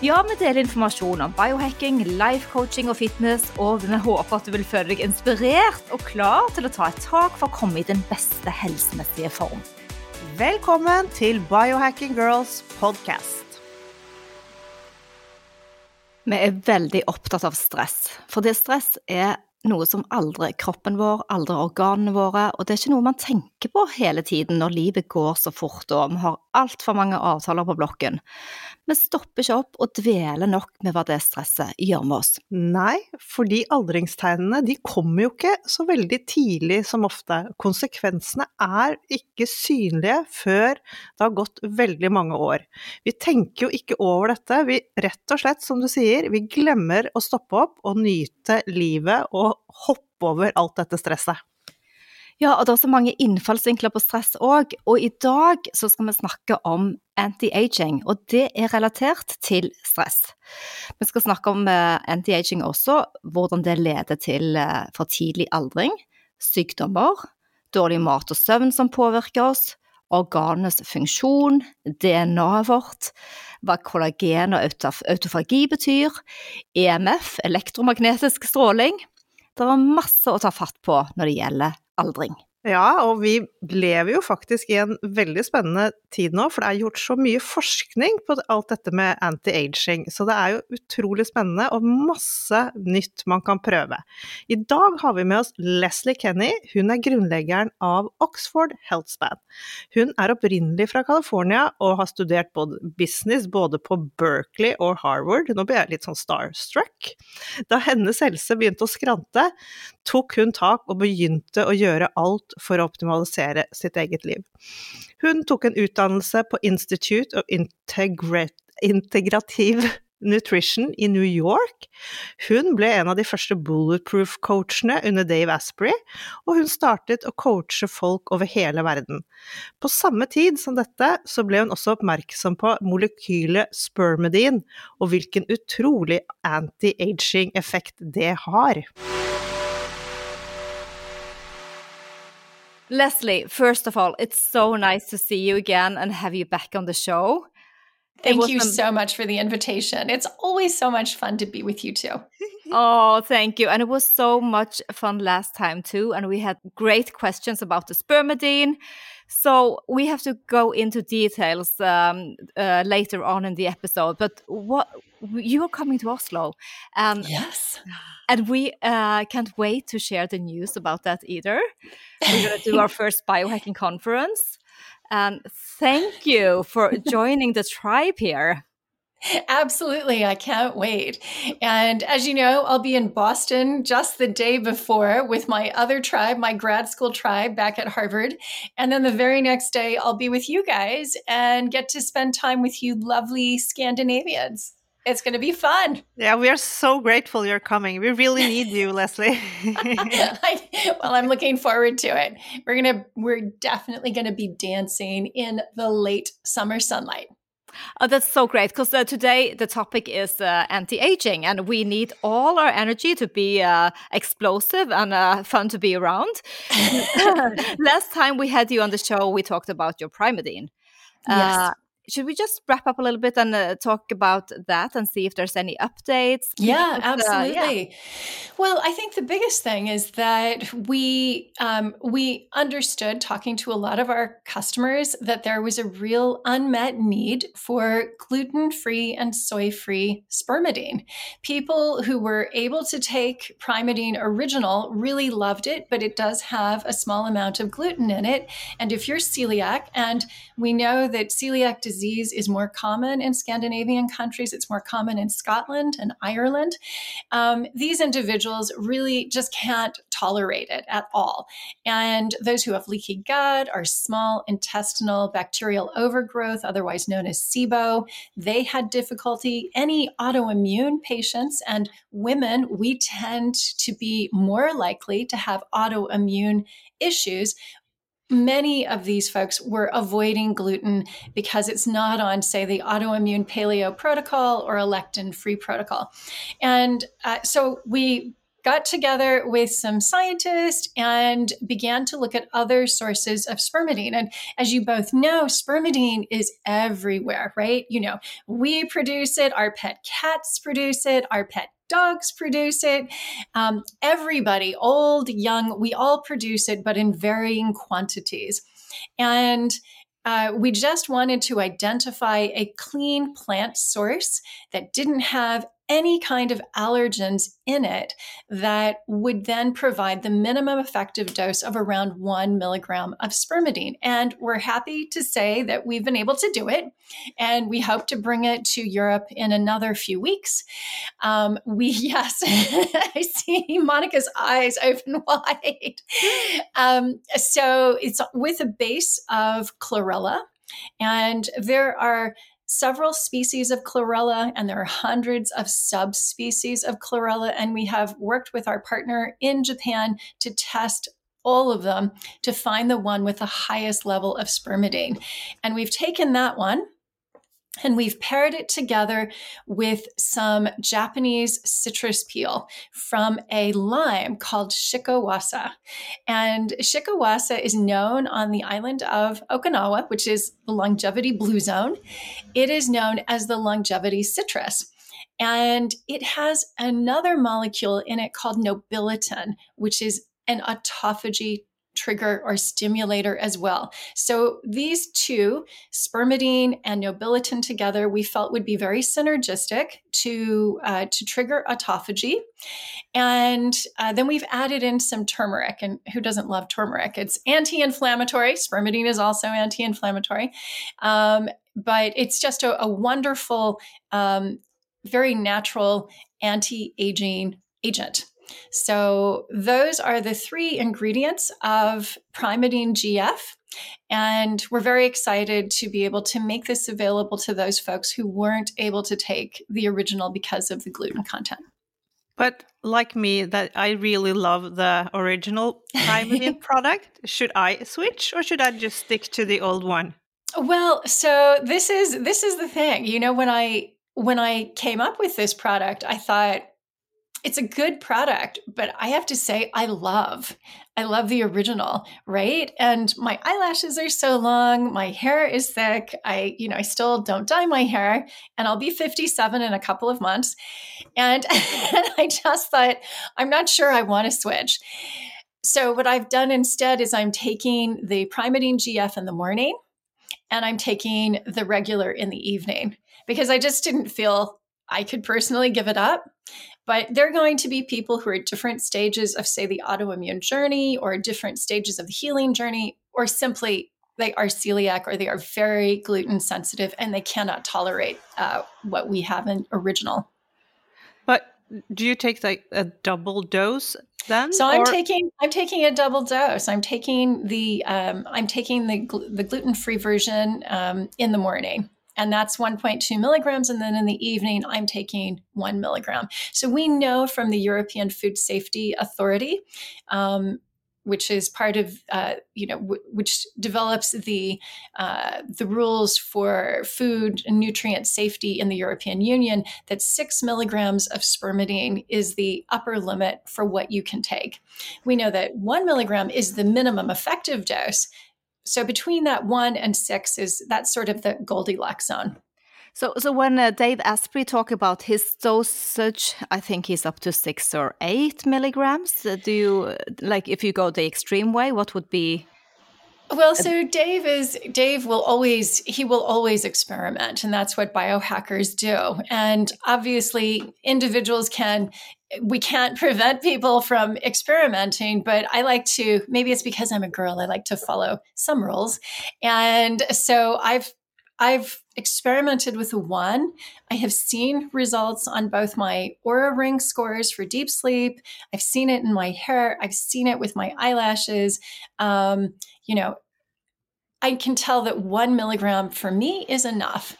Ja, vi deler informasjon om biohacking, life coaching og fitness, og vi håper at du vil føle deg inspirert og klar til å ta et tak for å komme i den beste helsemessige form. Velkommen til Biohacking Girls podcast. Vi er veldig opptatt av stress, for det stress er noe som aldrer kroppen vår, aldrer organene våre, og det er ikke noe man tenker på hele tiden når livet går så fort og vi har altfor mange avtaler på blokken. Vi stopper ikke opp og dveler nok med hva det stresset gjør med oss. Nei, fordi aldringstegnene de kommer jo ikke så veldig tidlig som ofte. Konsekvensene er ikke synlige før det har gått veldig mange år. Vi tenker jo ikke over dette, vi rett og slett, som du sier, vi glemmer å stoppe opp og nyte livet og hoppe over alt dette stresset. Ja, og det er så mange innfallsvinkler på stress òg, og i dag så skal vi snakke om anti-aging, og det er relatert til stress. Vi skal snakke om uh, anti-aging også, hvordan det leder til uh, for tidlig aldring, sykdommer, dårlig mat og søvn som påvirker oss, organenes funksjon, DNA-et vårt, hva kollagen og autofagi betyr, EMF, elektromagnetisk stråling, det er masse å ta fatt på når det gjelder aldring. Ja, og vi lever jo faktisk i en veldig spennende tid nå, for det er gjort så mye forskning på alt dette med anti-aging. Så det er jo utrolig spennende og masse nytt man kan prøve. I dag har vi med oss Leslie Kenny. Hun er grunnleggeren av Oxford Healthspan. Hun er opprinnelig fra California og har studert business både på Berkeley og Harvard. Nå blir jeg litt sånn starstruck. Da hennes helse begynte å skrante, tok hun tak og begynte å gjøre alt for å optimalisere sitt eget liv. Hun tok en utdannelse på Institute of Integrative Nutrition i New York. Hun ble en av de første bulletproof-coachene under Dave Asprey, og hun startet å coache folk over hele verden. På samme tid som dette så ble hun også oppmerksom på molekylet spermidin, og hvilken utrolig anti-aging-effekt det har. Leslie, first of all, it's so nice to see you again and have you back on the show. Thank you so much for the invitation. It's always so much fun to be with you too. oh, thank you. And it was so much fun last time too. And we had great questions about the spermidine. So we have to go into details um, uh, later on in the episode. But what you are coming to Oslo, and yes, and we uh, can't wait to share the news about that either. We're going to do our first biohacking conference, and thank you for joining the tribe here. Absolutely. I can't wait. And as you know, I'll be in Boston just the day before with my other tribe, my grad school tribe back at Harvard. And then the very next day, I'll be with you guys and get to spend time with you lovely Scandinavians. It's going to be fun. Yeah, we are so grateful you're coming. We really need you, Leslie. I, well, I'm looking forward to it. We're going to we're definitely going to be dancing in the late summer sunlight. Oh, that's so great because uh, today the topic is uh, anti-aging, and we need all our energy to be uh, explosive and uh, fun to be around. Last time we had you on the show, we talked about your Primeadine. Yes. Uh, should we just wrap up a little bit and uh, talk about that and see if there's any updates? Yeah, absolutely. Uh, yeah. Well, I think the biggest thing is that we um, we understood talking to a lot of our customers that there was a real unmet need for gluten free and soy free spermidine. People who were able to take Primeadine Original really loved it, but it does have a small amount of gluten in it. And if you're celiac, and we know that celiac disease disease is more common in Scandinavian countries, it's more common in Scotland and Ireland. Um, these individuals really just can't tolerate it at all. And those who have leaky gut or small intestinal bacterial overgrowth, otherwise known as SIBO, they had difficulty. Any autoimmune patients and women, we tend to be more likely to have autoimmune issues many of these folks were avoiding gluten because it's not on, say, the autoimmune paleo protocol or a lectin free protocol. And uh, so we got together with some scientists and began to look at other sources of spermidine. And as you both know, spermidine is everywhere, right? You know, we produce it, our pet cats produce it, our pet dogs produce it. Um, everybody, old, young, we all produce it, but in varying quantities. And uh, we just wanted to identify a clean plant source that didn't have any kind of allergens in it that would then provide the minimum effective dose of around one milligram of spermidine. And we're happy to say that we've been able to do it. And we hope to bring it to Europe in another few weeks. Um, we, yes, I see Monica's eyes open wide. Um, so it's with a base of chlorella. And there are several species of chlorella, and there are hundreds of subspecies of chlorella. And we have worked with our partner in Japan to test all of them to find the one with the highest level of spermidine. And we've taken that one and we've paired it together with some Japanese citrus peel from a lime called shikuwasa. And shikuwasa is known on the island of Okinawa, which is the longevity blue zone. It is known as the longevity citrus. And it has another molecule in it called nobiletin, which is an autophagy trigger or stimulator as well. So these two, spermidine and nobiletin together, we felt would be very synergistic to uh, to trigger autophagy. And uh, then we've added in some turmeric, and who doesn't love turmeric? It's anti-inflammatory. Spermidine is also anti-inflammatory, um, but it's just a, a wonderful, um, very natural anti-aging agent. So, those are the three ingredients of Primeadine GF. And we're very excited to be able to make this available to those folks who weren't able to take the original because of the gluten content. But like me, that I really love the original Primeadine product. Should I switch or should I just stick to the old one? Well, so this is this is the thing. You know, when I when I came up with this product, I thought it's a good product, but I have to say, I love, I love the original, right? And my eyelashes are so long, my hair is thick. I, you know, I still don't dye my hair, and I'll be 57 in a couple of months. And, I just thought, I'm not sure I want to switch. So, what I've done instead is I'm taking the Primeadine GF in the morning and I'm taking the regular in the evening because I just didn't feel I could personally give it up. But they're going to be people who are at different stages of, say, the autoimmune journey or different stages of the healing journey, or simply they are celiac or they are very gluten sensitive and they cannot tolerate uh, what we have in original. But do you take like a double dose then? So I'm or? taking I'm taking a double dose. I'm taking the um, I'm taking the gl- the gluten free version um, in the morning and that's 1.2 milligrams. And then in the evening, I'm taking one milligram. So we know from the European Food Safety Authority, um, which is part of, uh, you know, w- which develops the uh, the rules for food and nutrient safety in the European Union, that six milligrams of spermidine is the upper limit for what you can take. We know that one milligram is the minimum effective dose, so between that one and six is that's sort of the Goldilocks zone. So, so when uh, Dave Asprey talk about his dosage, I think he's up to six or eight milligrams. Uh, do you like if you go the extreme way? What would be well, so Dave is Dave will always he will always experiment and that's what biohackers do. And obviously individuals can we can't prevent people from experimenting, but I like to maybe it's because I'm a girl, I like to follow some rules. And so I've I've experimented with one. I have seen results on both my Oura Ring scores for deep sleep. I've seen it in my hair. I've seen it with my eyelashes. Um, you know, I can tell that one milligram for me is enough.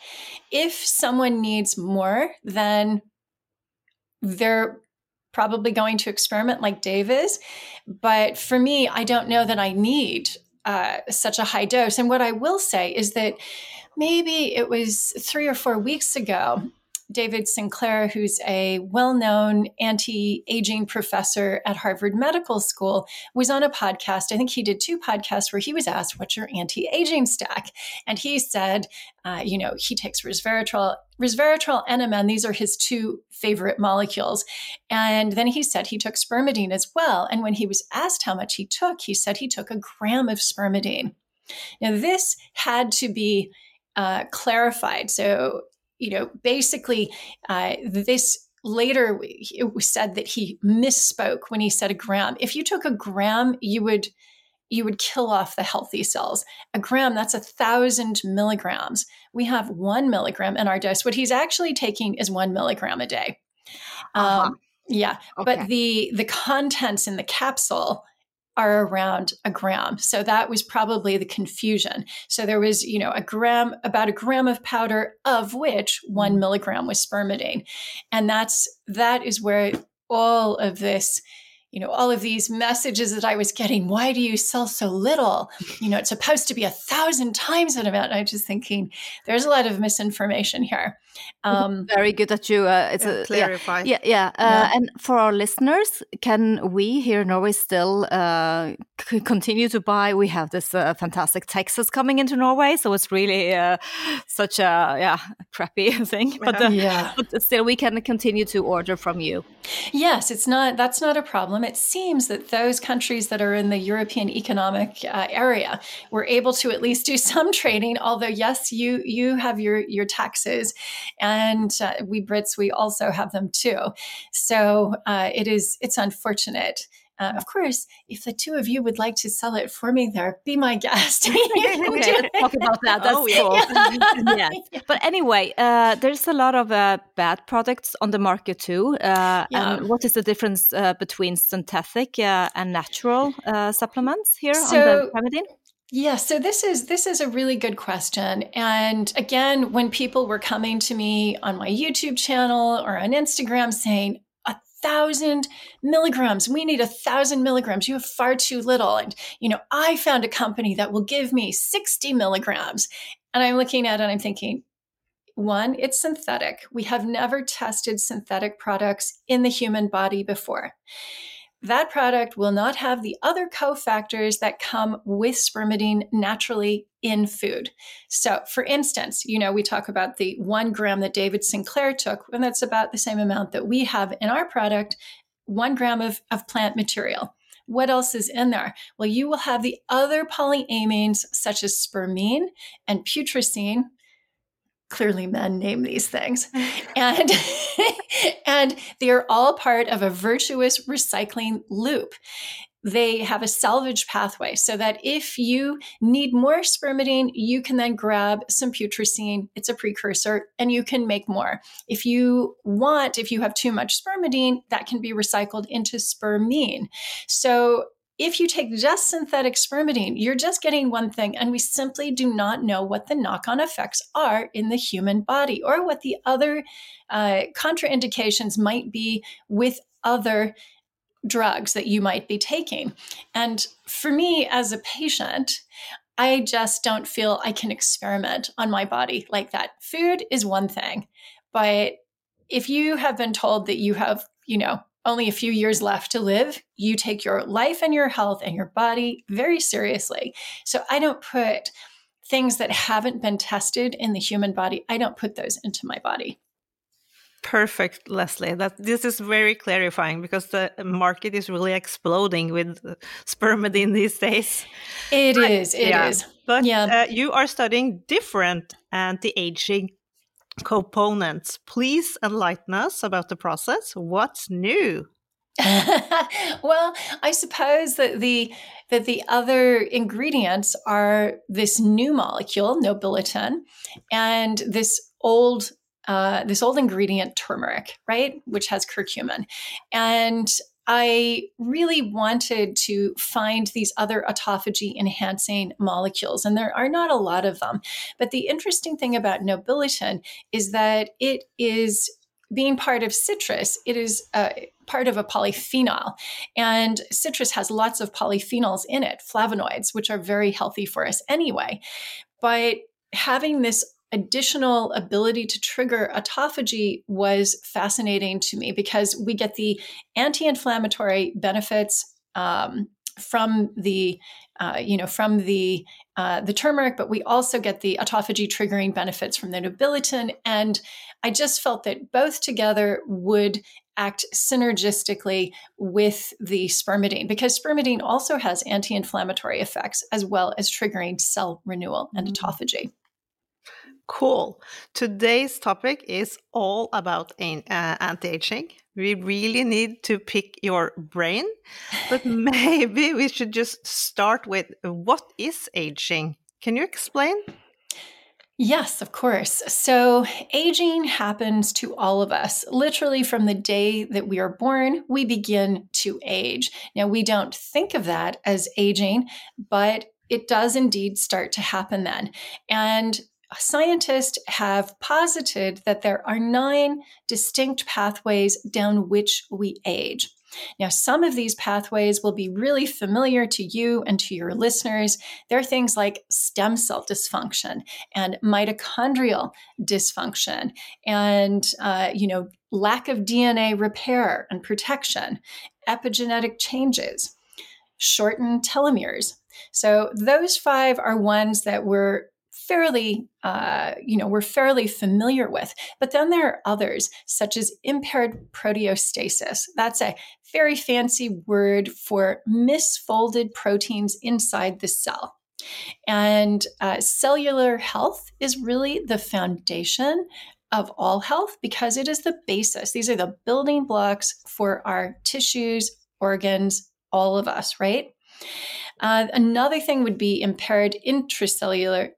If someone needs more, then they're probably going to experiment like Dave is. But for me, I don't know that I need uh, such a high dose. And what I will say is that maybe it was three or four weeks ago, David Sinclair, who's a well known anti aging professor at Harvard Medical School, was on a podcast. I think he did two podcasts where he was asked, What's your anti aging stack? And he said, uh, You know, he takes resveratrol, resveratrol, NMN. These are his two favorite molecules. And then he said he took spermidine as well. And when he was asked how much he took, he said he took a gram of spermidine. Now, this had to be uh, clarified. So, you know, basically, uh, this later it was said that he misspoke when he said a gram. If you took a gram, you would you would kill off the healthy cells. A gram, that's a thousand milligrams. We have one milligram in our dose. What he's actually taking is one milligram a day. Uh-huh. Um, yeah, okay. but the the contents in the capsule are around a gram. So that was probably the confusion. So there was, you know, a gram, about a gram of powder, of which one mm. milligram was spermidine. And that's, that is where all of this you know, all of these messages that I was getting. Why do you sell so little? You know, it's supposed to be a thousand times that amount. I'm just thinking there's a lot of misinformation here. Um, Very good that you uh, it's yeah, a, clarify. Yeah, yeah. yeah. Uh, and for our listeners, can we here in Norway still uh, continue to buy? We have this uh, fantastic Texas coming into Norway, so it's really uh, such a yeah crappy thing. But, uh, yeah. but still, we can continue to order from you. Yes, it's not. That's not a problem it seems that those countries that are in the European Economic uh, Area were able to at least do some trading. Although, yes, you you have your your taxes, and uh, we Brits we also have them too. So uh, it is it's unfortunate uh, of course, if the two of you would like to sell it for me there, be my guest. okay, talk about that. That's oh, cool. yeah. yeah. But anyway, uh, there's a lot of uh, bad products on the market too. Uh, yeah. And what is the difference uh, between synthetic uh, and natural supplements here so, on the Primeadine? Yeah, so this is this is a really good question. And again, when people were coming to me on my YouTube channel or on Instagram saying, a thousand milligrams. We need a thousand milligrams. You have far too little. And, you know, I found a company that will give me 60 milligrams. And I'm looking at it and I'm thinking, one, it's synthetic. We have never tested synthetic products in the human body before that product will not have the other cofactors that come with spermidine naturally in food. So, for instance, you know, we talk about the one gram that David Sinclair took, and that's about the same amount that we have in our product one gram of, of plant material. What else is in there? Well, you will have the other polyamines such as spermine and putrescine, clearly men name these things. And and they are all part of a virtuous recycling loop. They have a salvage pathway so that if you need more spermidine you can then grab some putrescine. It's a precursor and you can make more. If you want if you have too much spermidine that can be recycled into spermine. So if you take just synthetic spermidine, you're just getting one thing, and we simply do not know what the knock on effects are in the human body or what the other uh, contraindications might be with other drugs that you might be taking. And for me as a patient, I just don't feel I can experiment on my body like that. Food is one thing, but if you have been told that you have, you know, only a few years left to live, you take your life and your health and your body very seriously. So I don't put things that haven't been tested in the human body, I don't put those into my body. Perfect, Leslie. That this is very clarifying because the market is really exploding with spermidine these days. It is. It yeah. is. But yeah. Uh, you are studying different anti-aging components. Please enlighten us about the process. What's new? well, I suppose that the that the other ingredients are this new molecule, nobiletin, and this old uh, this old ingredient turmeric, right, which has curcumin, and I really wanted to find these other autophagy enhancing molecules, and there are not a lot of them. But the interesting thing about nobiletin is that it is being part of citrus, it is uh, part of a polyphenol. And citrus has lots of polyphenols in it, flavonoids, which are very healthy for us anyway. But having this additional ability to trigger autophagy was fascinating to me because we get the anti-inflammatory benefits um, from the uh, you know from the uh, the turmeric, but we also get the autophagy triggering benefits from the nobiletin. and I just felt that both together would act synergistically with the spermidine because spermidine also has anti-inflammatory effects as well as triggering cell renewal and mm-hmm. autophagy. Cool. Today's topic is all about uh, anti aging. We really need to pick your brain, but maybe we should just start with what is aging? Can you explain? Yes, of course. So, aging happens to all of us. Literally, from the day that we are born, we begin to age. Now, we don't think of that as aging, but it does indeed start to happen then. And scientists have posited that there are nine distinct pathways down which we age. Now, some of these pathways will be really familiar to you and to your listeners. They're things like stem cell dysfunction and mitochondrial dysfunction and, uh, you know, lack of DNA repair and protection, epigenetic changes, shortened telomeres. So, those five are ones that we're fairly, uh, you know, we're fairly familiar with. But then there are others, such as impaired proteostasis. That's a very fancy word for misfolded proteins inside the cell. And uh, cellular health is really the foundation of all health because it is the basis. These are the building blocks for our tissues, organs, all of us, right? Uh, another thing would be impaired intracellular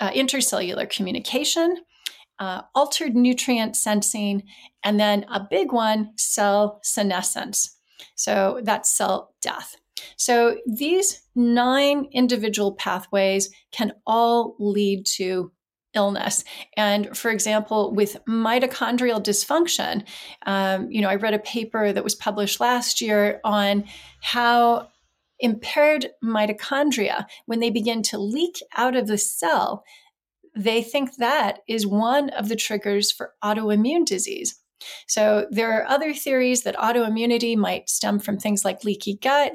uh, intercellular communication, uh, altered nutrient sensing, and then a big one, cell senescence. So that's cell death. So these nine individual pathways can all lead to illness. And for example, with mitochondrial dysfunction, um, you know, I read a paper that was published last year on how impaired mitochondria, when they begin to leak out of the cell, they think that is one of the triggers for autoimmune disease. So there are other theories that autoimmunity might stem from things like leaky gut,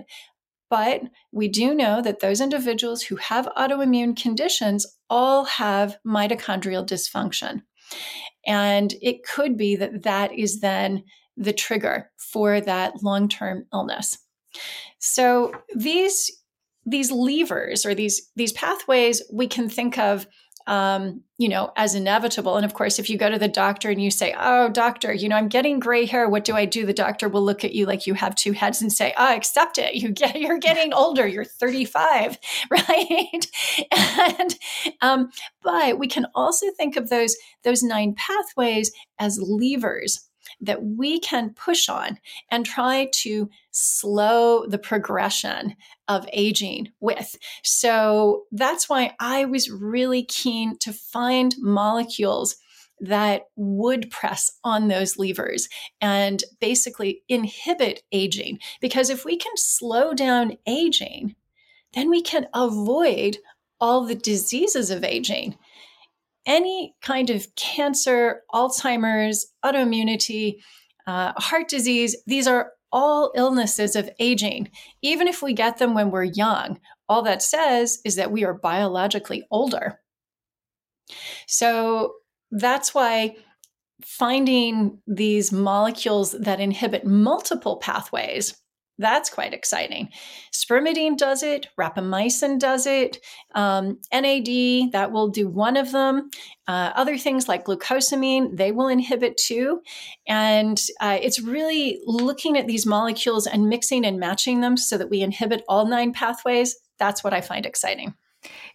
but we do know that those individuals who have autoimmune conditions all have mitochondrial dysfunction. And it could be that that is then the trigger for that long term illness. So these these levers or these these pathways we can think of um, you know, as inevitable. And of course, if you go to the doctor and you say, Oh, doctor, you know, I'm getting gray hair. What do I do? The doctor will look at you like you have two heads and say, Oh, accept it. You get, you're getting older. You're 35, right? and, um, but we can also think of those, those nine pathways as levers that we can push on and try to slow the progression of aging with. So that's why I was really keen to find molecules that would press on those levers and basically inhibit aging. Because if we can slow down aging, then we can avoid all the diseases of aging any kind of cancer, Alzheimer's, autoimmunity, uh, heart disease, these are all illnesses of aging. Even if we get them when we're young, all that says is that we are biologically older. So that's why finding these molecules that inhibit multiple pathways That's quite exciting. Spermidine does it, rapamycin does it, um, NAD, that will do one of them. Uh, other things like glucosamine, they will inhibit too. And uh, it's really looking at these molecules and mixing and matching them so that we inhibit all nine pathways. That's what I find exciting.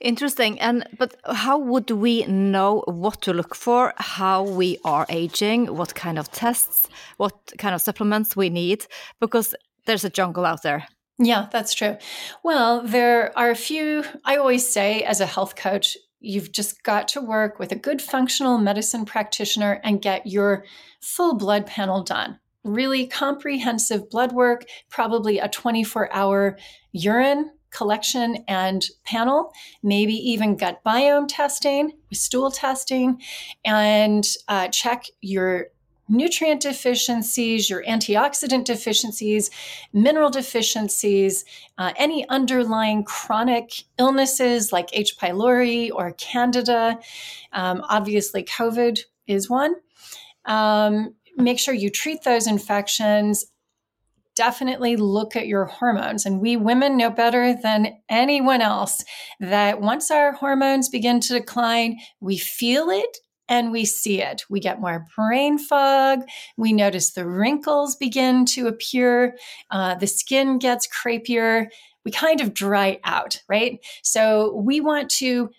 Interesting. And but how would we know what to look for, how we are aging, what kind of tests, what kind of supplements we need? Because there's a jungle out there. Yeah, that's true. Well, there are a few, I always say as a health coach, you've just got to work with a good functional medicine practitioner and get your full blood panel done. Really comprehensive blood work, probably a 24 hour urine collection and panel, maybe even gut biome testing, stool testing, and uh, check your nutrient deficiencies, your antioxidant deficiencies, mineral deficiencies, uh, any underlying chronic illnesses like H. pylori or Candida. Um, obviously, COVID is one. Um, make sure you treat those infections. Definitely look at your hormones. And we women know better than anyone else that once our hormones begin to decline, we feel it and we see it. We get more brain fog. We notice the wrinkles begin to appear. Uh, the skin gets crepier. We kind of dry out, right? So we want to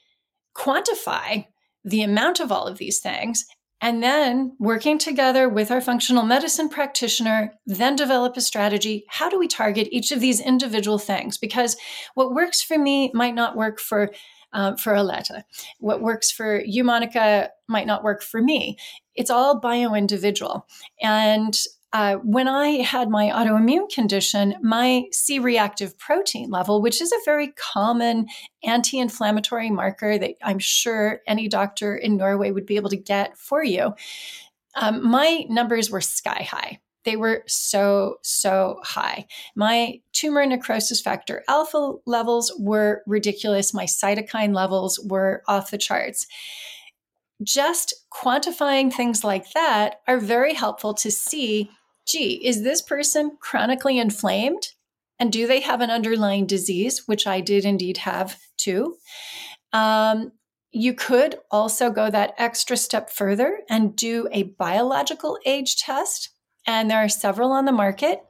quantify the amount of all of these things and then working together with our functional medicine practitioner, then develop a strategy. How do we target each of these individual things? Because what works for me might not work for um, for Alette. What works for you, Monica, might not work for me. It's all bio individual. And uh, when I had my autoimmune condition, my C reactive protein level, which is a very common anti inflammatory marker that I'm sure any doctor in Norway would be able to get for you, um, my numbers were sky high. They were so, so high. My tumor necrosis factor alpha levels were ridiculous. My cytokine levels were off the charts. Just quantifying things like that are very helpful to see gee, is this person chronically inflamed? And do they have an underlying disease, which I did indeed have too? Um, you could also go that extra step further and do a biological age test and there are several on the market.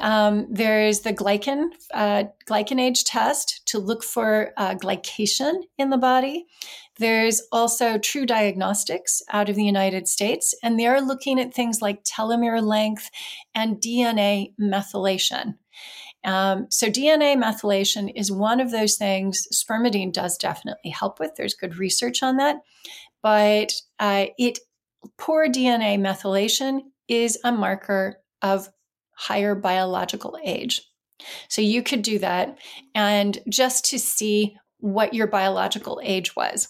Um, there's the glycan uh, glycan age test to look for uh, glycation in the body. There's also TruDiagnostics out of the United States, and they're looking at things like telomere length and DNA methylation. Um, so, DNA methylation is one of those things spermidine does definitely help with. There's good research on that, but uh, it poor DNA methylation is a marker of higher biological age. So you could do that and just to see what your biological age was.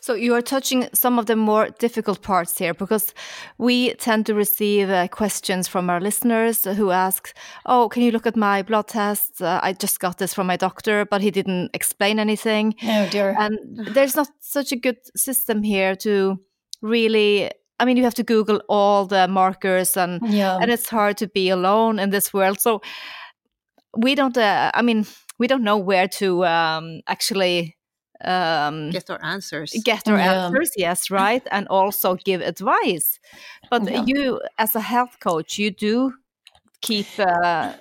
So you are touching some of the more difficult parts here because we tend to receive uh, questions from our listeners who ask, "Oh, can you look at my blood tests? Uh, I just got this from my doctor, but he didn't explain anything." Oh dear. And there's not such a good system here to really I mean, you have to Google all the markers, and yeah. and it's hard to be alone in this world. So we don't. Uh, I mean, we don't know where to um, actually um, get our answers. Get our yeah. answers, yes, right, and also give advice. But yeah. you, as a health coach, you do keep uh,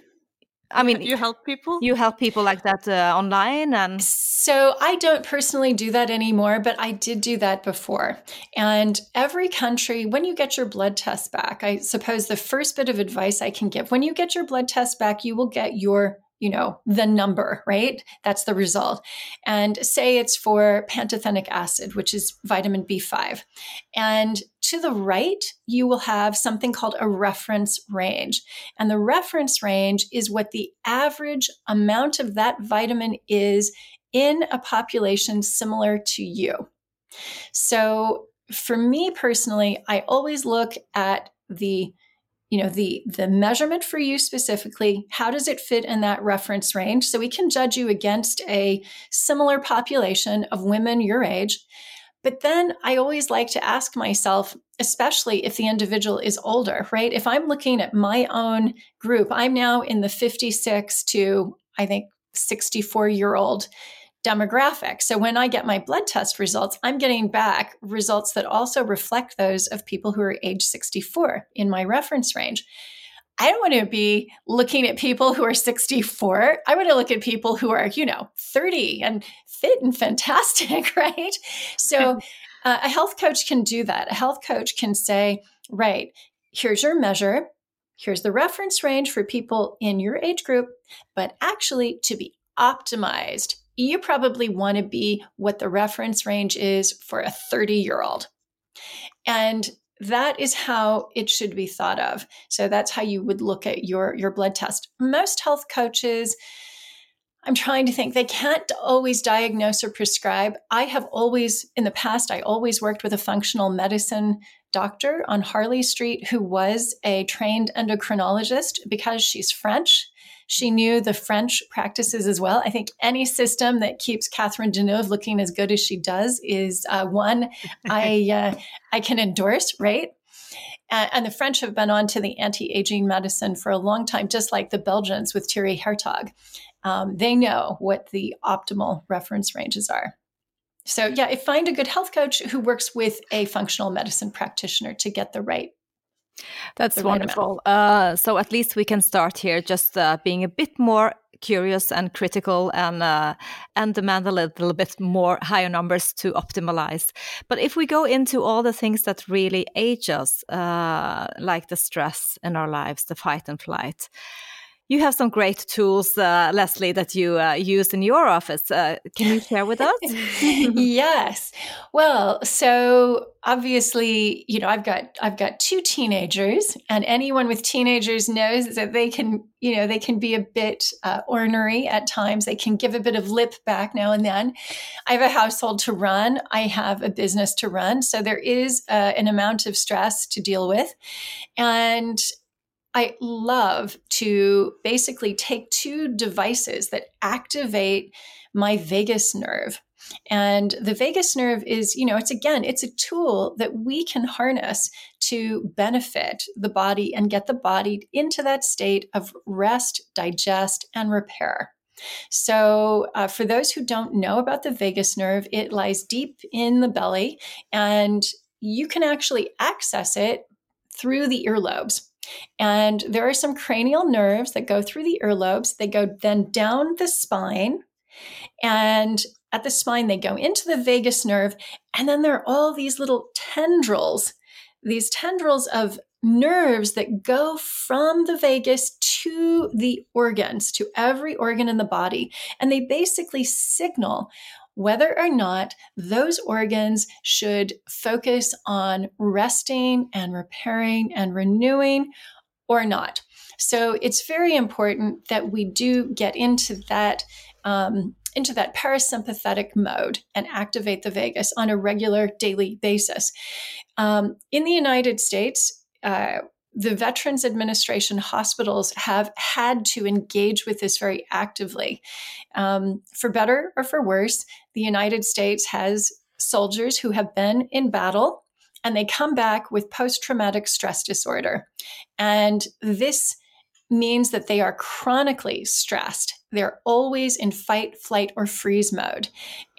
I mean, you help people. You help people like that uh, online, and so I don't personally do that anymore, but I did do that before. And every country, when you get your blood test back, I suppose the first bit of advice I can give: when you get your blood test back, you will get your you know, the number, right? That's the result. And say it's for pantothenic acid, which is vitamin B5. And to the right, you will have something called a reference range. And the reference range is what the average amount of that vitamin is in a population similar to you. So for me personally, I always look at the you know the the measurement for you specifically how does it fit in that reference range? So we can judge you against a similar population of women your age. But then I always like to ask myself, especially if the individual is older, right? If I'm looking at my own group, I'm now in the 56 to, I think, 64 year old demographic. So when I get my blood test results, I'm getting back results that also reflect those of people who are age 64 in my reference range. I don't want to be looking at people who are 64. I want to look at people who are, you know, 30 and fit and fantastic, right? So uh, a health coach can do that. A health coach can say, right, here's your measure. Here's the reference range for people in your age group, but actually to be optimized, you probably want to be what the reference range is for a 30 year old. And that is how it should be thought of. So that's how you would look at your your blood test. Most health coaches I'm trying to think they can't always diagnose or prescribe. I have always in the past I always worked with a functional medicine doctor on Harley Street who was a trained endocrinologist because she's French she knew the French practices as well. I think any system that keeps Catherine Deneuve looking as good as she does is uh, one I uh, I can endorse. Right. and the French have been on to the anti-aging medicine for a long time, just like the Belgians with Thierry Hertoghe. Um, they know what the optimal reference ranges are. So yeah, if find a good health coach who works with a functional medicine practitioner to get the right that's wonderful. Uh, so at least we can start here, just uh, being a bit more curious and critical, and uh, and demand a little bit more higher numbers to optimize. But if we go into all the things that really age us, uh, like the stress in our lives, the fight and flight, you have some great tools, uh, Leslie, that you uh, use in your office. Uh, can you share with us? yes. Well, so obviously, you know, I've got I've got two teenagers, and anyone with teenagers knows that they can, you know, they can be a bit uh, ornery at times. They can give a bit of lip back now and then. I have a household to run. I have a business to run, so there is uh, an amount of stress to deal with, and I love to basically take two devices that activate my vagus nerve. And the vagus nerve is, you know, it's again, it's a tool that we can harness to benefit the body and get the body into that state of rest, digest, and repair. So, uh, for those who don't know about the vagus nerve, it lies deep in the belly and you can actually access it through the earlobes. And there are some cranial nerves that go through the earlobes. They go then down the spine. And at the spine, they go into the vagus nerve. And then there are all these little tendrils, these tendrils of nerves that go from the vagus to the organs, to every organ in the body. And they basically signal whether or not those organs should focus on resting and repairing and renewing or not. So it's very important that we do get into that. Um, into that parasympathetic mode and activate the vagus on a regular daily basis. Um, in the United States, uh, the Veterans Administration hospitals have had to engage with this very actively. Um, for better or for worse, the United States has soldiers who have been in battle and they come back with post traumatic stress disorder. And this means that they are chronically stressed. They're always in fight, flight, or freeze mode.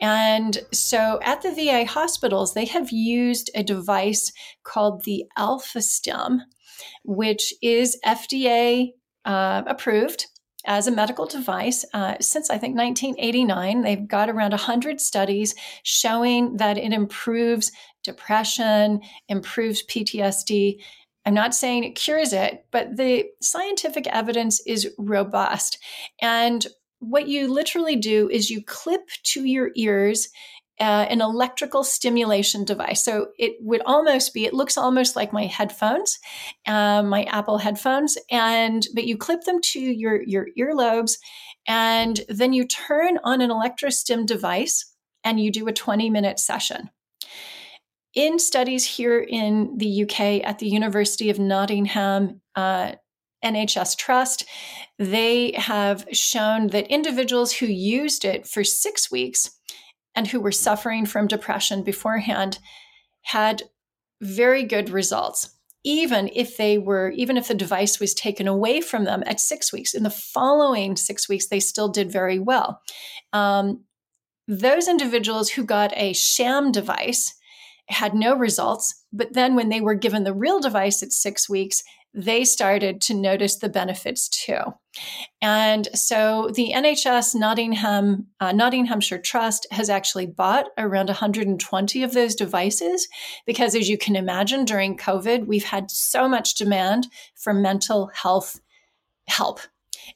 And so at the VA hospitals, they have used a device called the Alpha Stim, which is FDA uh, approved as a medical device uh, since I think 1989. They've got around 100 studies showing that it improves depression, improves PTSD. I'm not saying it cures it, but the scientific evidence is robust. And what you literally do is you clip to your ears uh, an electrical stimulation device. So it would almost be, it looks almost like my headphones, um, my Apple headphones, and but you clip them to your your earlobes, and then you turn on an electrostim device, and you do a 20 minute session. In studies here in the UK at the University of Nottingham. Uh, NHS Trust, they have shown that individuals who used it for six weeks and who were suffering from depression beforehand had very good results. Even if they were even if the device was taken away from them at six weeks in the following six weeks they still did very well. Um, those individuals who got a sham device had no results but then when they were given the real device at six weeks they started to notice the benefits too. And so the NHS Nottingham uh, Nottinghamshire Trust has actually bought around 120 of those devices because as you can imagine during COVID we've had so much demand for mental health help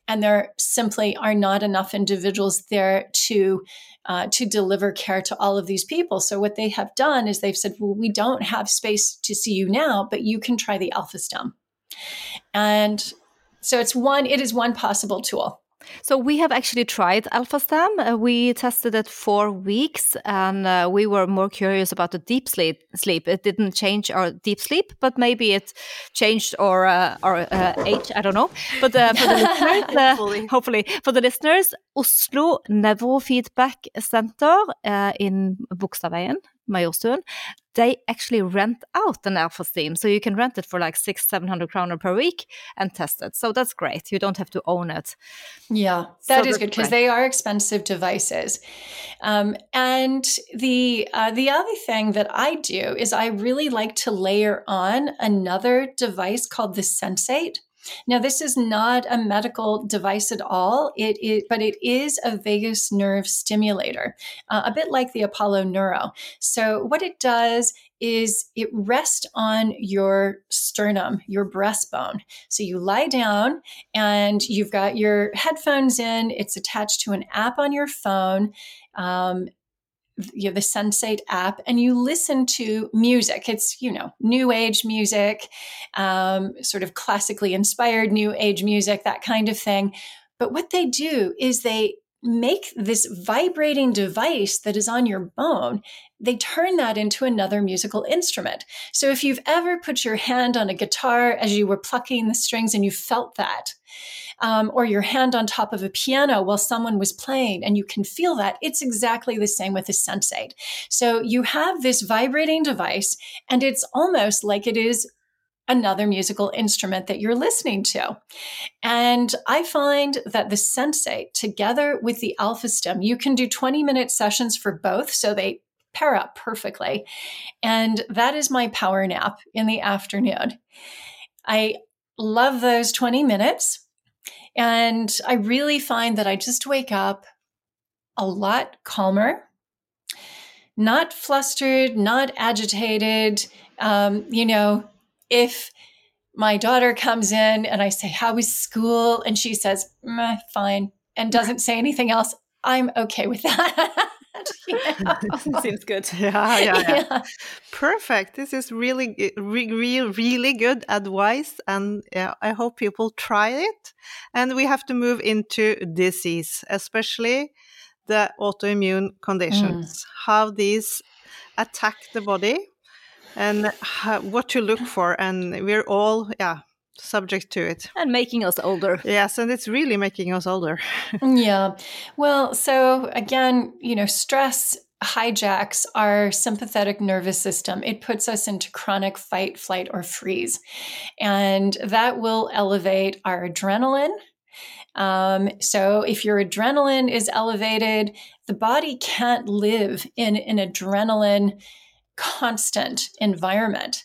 and there simply are not enough individuals there to uh, to deliver care to all of these people. So what they have done is they've said, well, we don't have space to see you now, but you can try the Alpha Stim, And so it's one, it is one possible tool. So we have actually tried Alpha Stim. Uh, we tested it for weeks, and uh, we were more curious about the deep sleep. Sleep. It didn't change our deep sleep, but maybe it changed our uh, our uh, age. I don't know. But uh, for the listeners, uh, hopefully. hopefully. for the listeners, Oslo Neurofeedback Center in Bogstadveien Majorstuen, they actually rent out an Alpha Stim. So you can rent it for like six, 700 kroner per week and test it. So that's great. You don't have to own it. Yeah, that so is good because they are expensive devices. Um, and the, uh, the other thing that I do is I really like to layer on another device called the Sensate. Now, this is not a medical device at all. It is, but it is a vagus nerve stimulator, uh, a bit like the Apollo Neuro. So, what it does is it rests on your sternum, your breastbone. So you lie down and you've got your headphones in. It's attached to an app on your phone. Um, you know, the Sensate app and you listen to music. It's, you know, new age music, um, sort of classically inspired new age music, that kind of thing. But what they do is they make this vibrating device that is on your bone, they turn that into another musical instrument. So if you've ever put your hand on a guitar as you were plucking the strings and you felt that, um, or your hand on top of a piano while someone was playing and you can feel that, it's exactly the same with a Sensate. So you have this vibrating device and it's almost like it is another musical instrument that you're listening to. And I find that the Sensate, together with the Alpha Stim, you can do 20 minute sessions for both. So they pair up perfectly. And that is my power nap in the afternoon. I love those 20 minutes. And I really find that I just wake up a lot calmer, not flustered, not agitated. Um, you know, if my daughter comes in and I say, How was school? And she says, Fine, and doesn't say anything else, I'm okay with that. Seems good. Yeah, yeah, yeah, yeah, Perfect. This is really, really, really good advice, and yeah, I hope people try it. And we have to move into disease, especially the autoimmune conditions, mm. how these attack the body, and how, what to look for. And we're all, yeah, subject to it. And making us older. Yes, and it's really making us older. yeah. Well, so again, you know, stress hijacks our sympathetic nervous system. It puts us into chronic fight, flight, or freeze. And that will elevate our adrenaline. Um, so if your adrenaline is elevated, the body can't live in an adrenaline constant environment.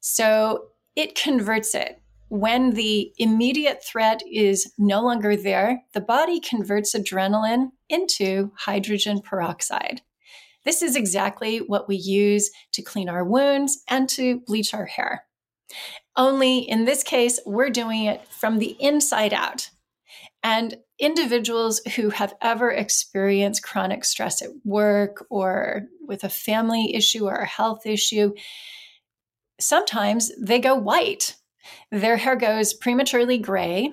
So it converts it when the immediate threat is no longer there, the body converts adrenaline into hydrogen peroxide. This is exactly what we use to clean our wounds and to bleach our hair. Only in this case, we're doing it from the inside out. And individuals who have ever experienced chronic stress at work or with a family issue or a health issue, sometimes they go white their hair goes prematurely gray.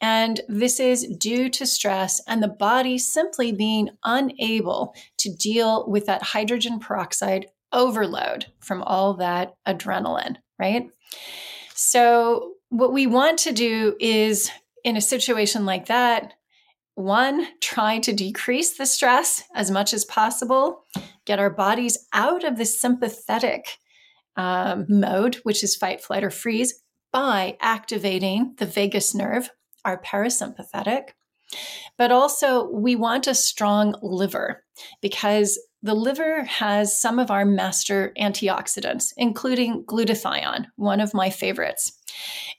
And this is due to stress and the body simply being unable to deal with that hydrogen peroxide overload from all that adrenaline, right? So, what we want to do is in a situation like that, one, try to decrease the stress as much as possible, get our bodies out of the sympathetic um, mode, which is fight, flight, or freeze, by activating the vagus nerve, our parasympathetic. But also, we want a strong liver because the liver has some of our master antioxidants, including glutathione, one of my favorites,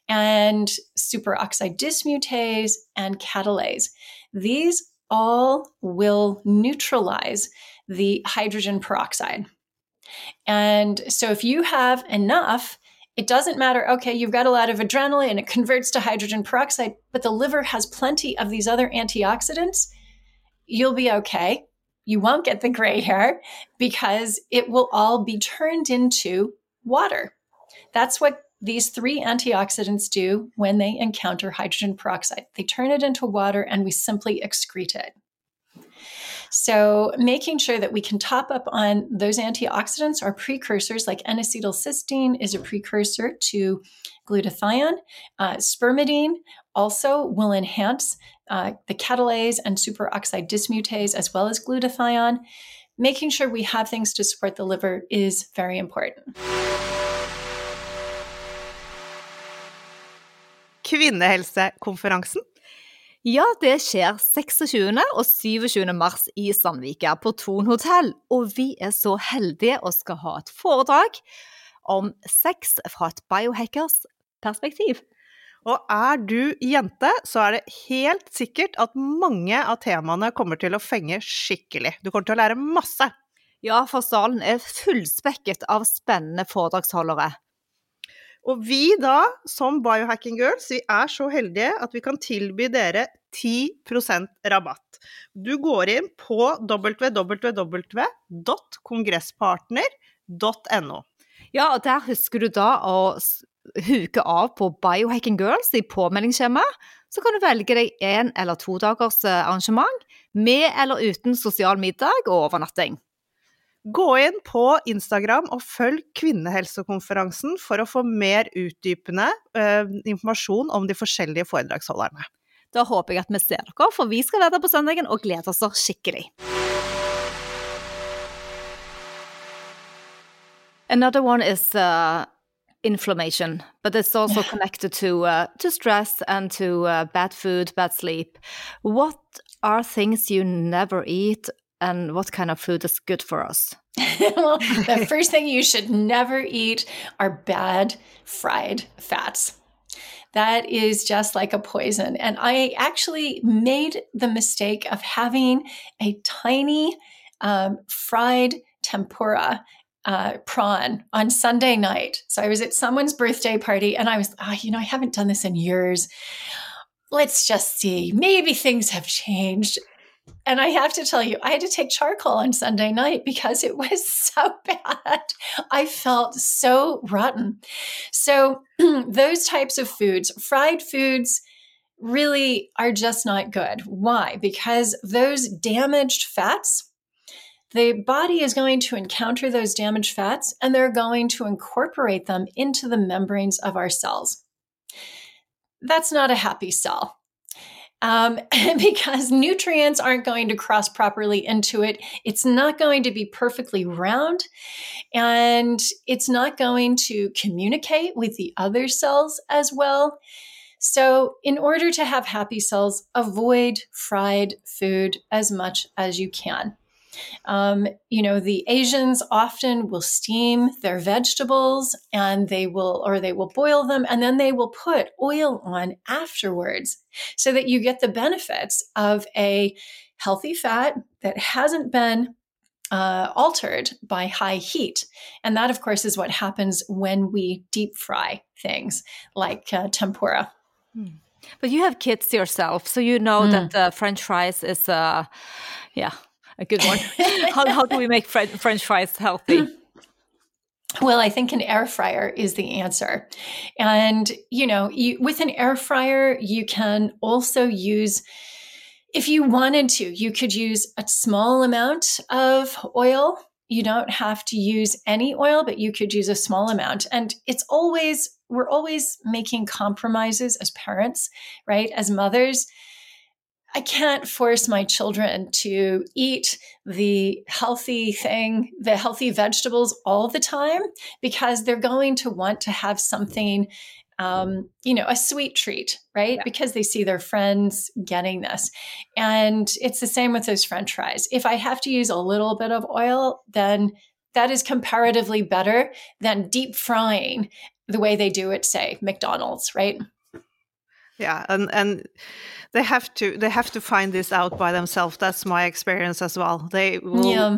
and superoxide dismutase and catalase. These all will neutralize the hydrogen peroxide. And so if you have enough, it doesn't matter, okay, you've got a lot of adrenaline and it converts to hydrogen peroxide, but the liver has plenty of these other antioxidants, you'll be okay. You won't get the gray hair because it will all be turned into water. That's what these three antioxidants do when they encounter hydrogen peroxide. They turn it into water and we simply excrete it. So, making sure that we can top up on those antioxidants are precursors, like N acetylcysteine is a precursor to glutathione. Uh, spermidine also will enhance uh, the catalase and superoxide dismutase as well as glutathione. Making sure we have things to support the liver is very important. Kvinnehelsekonferansen. Ja, det skjer 26. og 27. mars i Sandvika på Thon hotell. Og vi er så heldige og skal ha et foredrag om sex fra et biohackers perspektiv. Og er du jente, så er det helt sikkert at mange av temaene kommer til å fenge skikkelig. Du kommer til å lære masse. Ja, for salen er fullspekket av spennende foredragsholdere. Og vi da, som Biohacking Girls, vi er så heldige at vi kan tilby dere 10% rabatt. Du går inn på www.kongresspartner.no. Ja, og der husker du da å huke av på Biohacking Girls i påmeldingsskjemaet. Så kan du velge deg en eller to dagers eh, arrangement, med eller uten sosial middag og overnatting. Gå inn på Instagram og følg Kvinnehelsekonferansen for å få mer utdypende uh, informasjon om de forskjellige foredragsholderne. Da håper jeg at vi ser dere, for vi skal være der på søndagen og gleder oss skikkelig. Another one is uh, inflammation, but it's also connected to uh, to stress and to uh, bad food, bad sleep. What are things you never eat and what kind of food is good for us? well, the first thing you should never eat are bad fried fats. That is just like a poison. And I actually made the mistake of having a tiny um, fried tempura uh, prawn on Sunday night. So I was at someone's birthday party and I was, oh, you know, I haven't done this in years. Let's just see. Maybe things have changed. And I have to tell you, I had to take charcoal on Sunday night because it was so bad. I felt so rotten. So, those types of foods, fried foods, really are just not good. Why? Because those damaged fats, the body is going to encounter those damaged fats and they're going to incorporate them into the membranes of our cells. That's not a happy cell um, because nutrients aren't going to cross properly into it. It's not going to be perfectly round and it's not going to communicate with the other cells as well. So, in order to have happy cells, avoid fried food as much as you can. Um, you know, the Asians often will steam their vegetables and they will, or they will boil them and then they will put oil on afterwards so that you get the benefits of a healthy fat that hasn't been uh, altered by high heat. And that, of course, is what happens when we deep fry things like uh, tempura. Hmm. But you have kids yourself, so you know mm. that uh, French fries is, uh, yeah, a good one. how, how do we make French fries healthy? Well, I think an air fryer is the answer. And, you know, you, with an air fryer, you can also use, if you wanted to, you could use a small amount of oil. You don't have to use any oil, but you could use a small amount. And it's always, we're always making compromises as parents, right? As mothers I can't force my children to eat the healthy thing, the healthy vegetables all the time because they're going to want to have something um, you know, a sweet treat, right? Yeah. Because they see their friends getting this. And it's the same with those french fries. If I have to use a little bit of oil, then that is comparatively better than deep frying the way they do it, say, McDonald's, right? Yeah, and and they have to they have to find this out by themselves that's my experience as well they will yeah.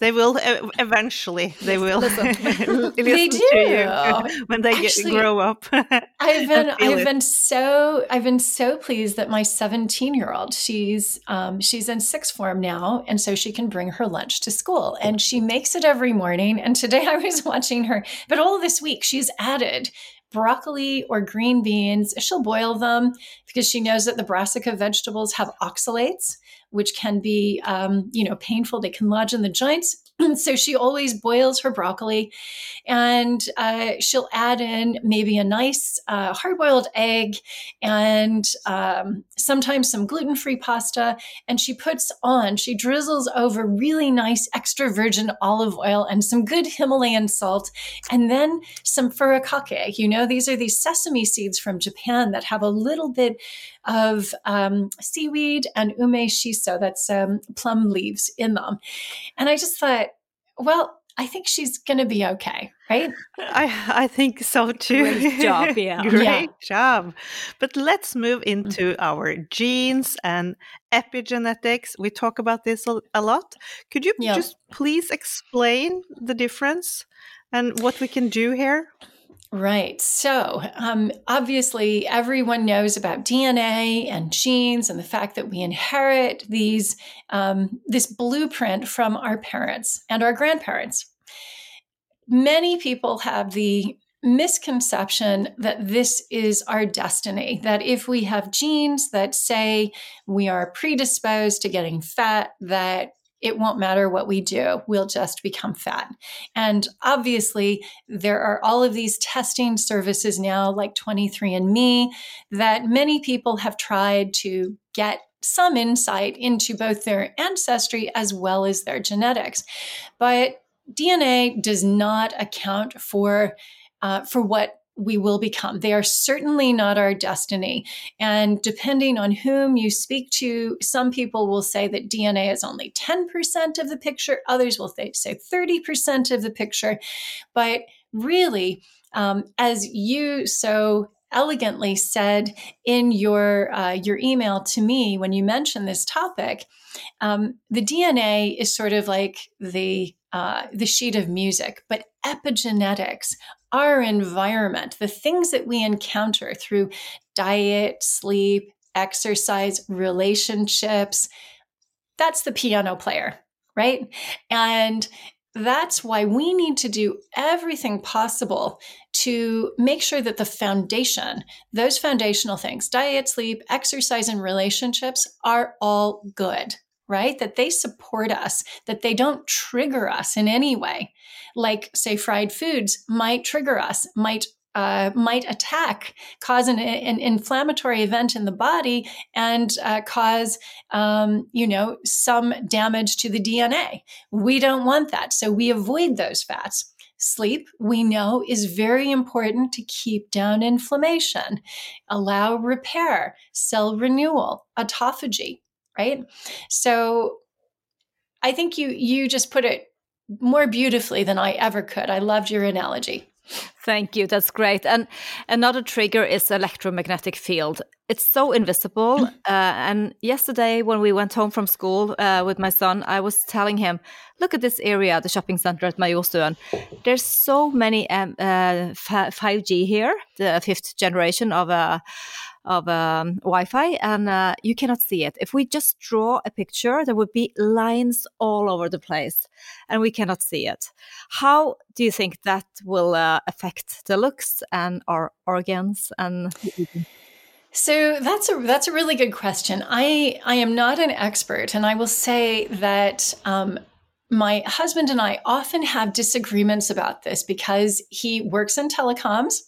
they will eventually they will listen, they do. to you when they Actually, grow up i've been i've it. been so i've been so pleased that my 17 year old she's um, she's in sixth form now and so she can bring her lunch to school and she makes it every morning and today i was watching her but all this week she's added broccoli or green beans. She'll boil them because she knows that the brassica vegetables have oxalates, which can be, um, you know, painful. They can lodge in the joints. so she always boils her broccoli and uh, she'll add in maybe a nice uh, hard boiled egg and um, sometimes some gluten free pasta. And she puts on, she drizzles over really nice extra virgin olive oil and some good Himalayan salt and then some furikake. You know, these are these sesame seeds from Japan that have a little bit of um, seaweed and ume shiso, that's um, plum leaves in them. And I just thought, well, I think she's going to be okay, right? I I think so too. Great job, yeah. Great yeah. job. But let's move into mm-hmm. our genes and epigenetics. We talk about this a, a lot. Could you yeah. just please explain the difference and what we can do here? Right. So, um, obviously, everyone knows about DNA and genes and the fact that we inherit these um, this blueprint from our parents and our grandparents. Many people have the misconception that this is our destiny, that if we have genes that say we are predisposed to getting fat, that it won't matter what we do. We'll just become fat. And obviously, there are all of these testing services now, like 23andMe, that many people have tried to get some insight into both their ancestry as well as their genetics. But DNA does not account for uh, for what we will become. They are certainly not our destiny. And depending on whom you speak to, some people will say that DNA is only 10% of the picture, others will say 30% of the picture. But really, um, as you so elegantly said in your uh, your email to me when you mentioned this topic, um, the DNA is sort of like the uh, the sheet of music, but epigenetics our environment, the things that we encounter through diet, sleep, exercise, relationships, that's the piano player, right? And that's why we need to do everything possible to make sure that the foundation, those foundational things, diet, sleep, exercise, and relationships are all good right? That they support us, that they don't trigger us in any way. Like, say, fried foods might trigger us, might uh, might attack, cause an, an, inflammatory event in the body, and uh, cause, um, you know, some damage to the DNA. We don't want that, so we avoid those fats. Sleep, we know, is very important to keep down inflammation, allow repair, cell renewal, autophagy right? So I think you you just put it more beautifully than I ever could. I loved your analogy. Thank you. That's great. And another trigger is electromagnetic field. It's so invisible. Mm. Uh, and yesterday, when we went home from school uh, with my son, I was telling him, "Look at this area, the shopping center at Majorstuen. There's so many um, uh, 5G here, the fifth generation of uh, of um, Wi-Fi, and uh, you cannot see it. If we just draw a picture, there would be lines all over the place, and we cannot see it. How do you think that will uh, affect the looks and our organs and? So that's a that's a really good question. I I am not an expert, and I will say that um, my husband and I often have disagreements about this because he works in telecoms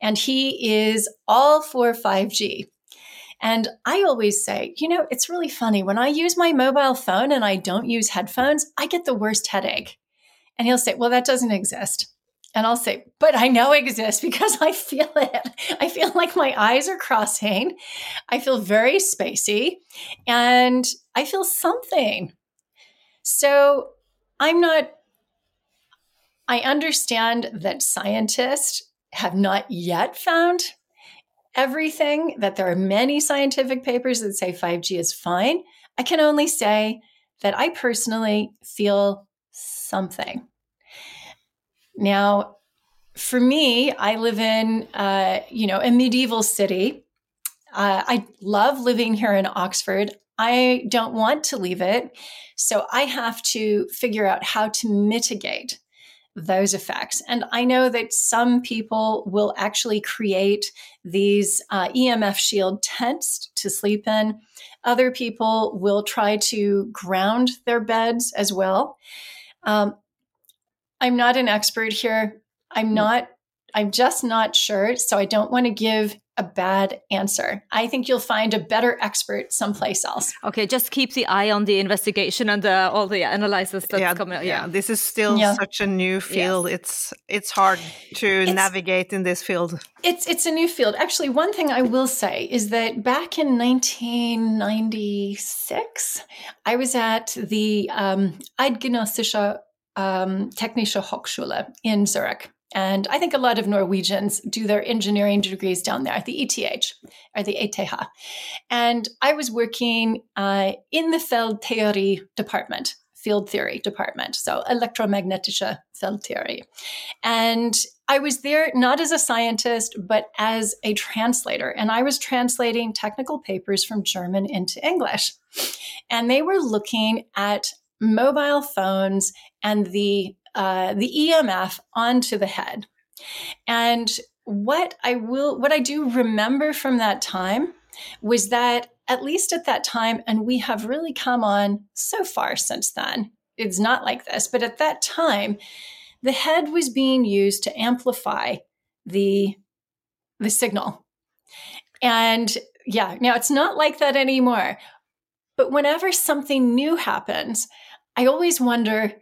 and he is all for 5G. And I always say, you know, it's really funny. When I use my mobile phone and I don't use headphones, I get the worst headache. And he'll say, well, that doesn't exist. And I'll say, but I know it exists because I feel it. I feel like my eyes are crossing. I feel very spacey and I feel something. So I'm not, I understand that scientists have not yet found everything, that there are many scientific papers that say 5G is fine. I can only say that I personally feel something. Now, for me, I live in, uh, you know, a medieval city. Uh, I love living here in Oxford. I don't want to leave it. So I have to figure out how to mitigate those effects. And I know that some people will actually create these uh, EMF shield tents to sleep in. Other people will try to ground their beds as well. Um, I'm not an expert here. I'm mm. not, I'm just not sure. So I don't want to give a bad answer. I think you'll find a better expert someplace else. Okay, just keep the eye on the investigation and uh, all the analysis that's yeah, coming. Yeah. yeah, this is still yeah. such a new field. Yes. It's it's hard to it's, navigate in this field. It's it's a new field. Actually, one thing I will say is that back in 1996, I was at the um, Eidgenössische um, Technische Hochschule in Zurich. And I think a lot of Norwegians do their engineering degrees down there, at the ETH or the ETH. And I was working uh, in the Feldtheorie department, field theory department, so elektromagnetische Feldtheorie. And I was there not as a scientist, but as a translator. And I was translating technical papers from German into English. And they were looking at mobile phones and the uh, the EMF onto the head. And what I will, what I do remember from that time was that at least at that time, and we have really come on so far since then. It's not like this, but at that time, the head was being used to amplify the the signal. And yeah, now it's not like that anymore. But whenever something new happens, I always wonder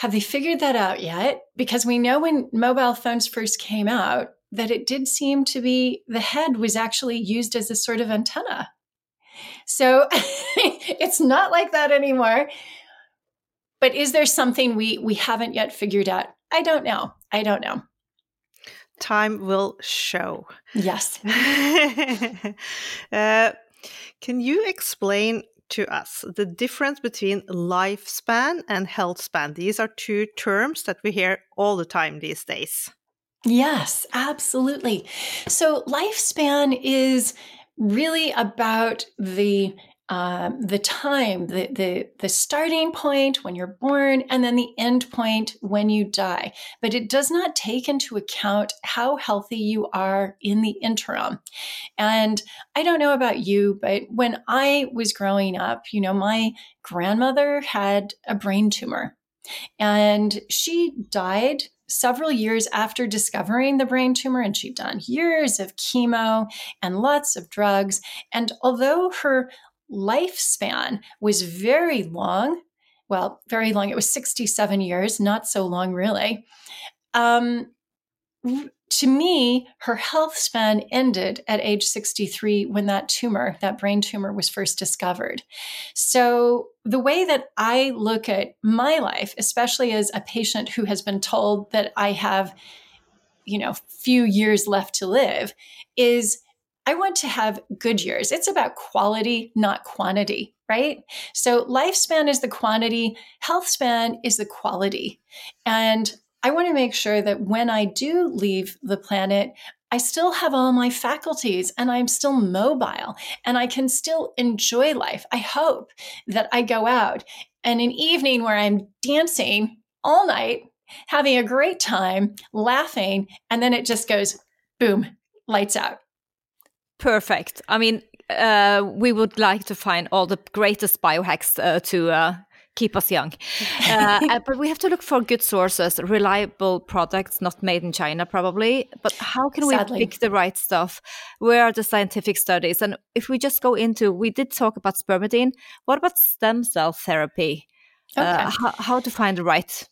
have they figured that out yet? Because we know when mobile phones first came out that it did seem to be the head was actually used as a sort of antenna. So it's not like that anymore. But is there something we we haven't yet figured out? I don't know. I don't know. Time will show. Yes. uh, can you explain to us the difference between lifespan and health span. These are two terms that we hear all the time these days. Yes, absolutely. So, lifespan is really about the um, the time, the, the the starting point when you're born, and then the end point when you die. But it does not take into account how healthy you are in the interim. And I don't know about you, but when I was growing up, you know, my grandmother had a brain tumor, and she died several years after discovering the brain tumor, and she'd done years of chemo and lots of drugs. And although her lifespan was very long. Well, very long. It was 67 years, not so long, really. Um, to me, her health span ended at age 63 when that tumor, that brain tumor, was first discovered. So, the way that I look at my life, especially as a patient who has been told that I have, you know, few years left to live, is I want to have good years. It's about quality, not quantity, right? So lifespan is the quantity, health span is the quality. And I want to make sure that when I do leave the planet, I still have all my faculties and I'm still mobile and I can still enjoy life. I hope that I go out and an evening where I'm dancing all night, having a great time, laughing, and then it just goes boom, lights out. Perfect. I mean, uh, we would like to find all the greatest biohacks uh, to uh, keep us young. Uh, uh, but we have to look for good sources, reliable products, not made in China, probably. But how can we Sadly. pick the right stuff? Where are the scientific studies? And if we just go into, we did talk about spermidine. What about stem cell therapy? Uh, okay. How, how to find the right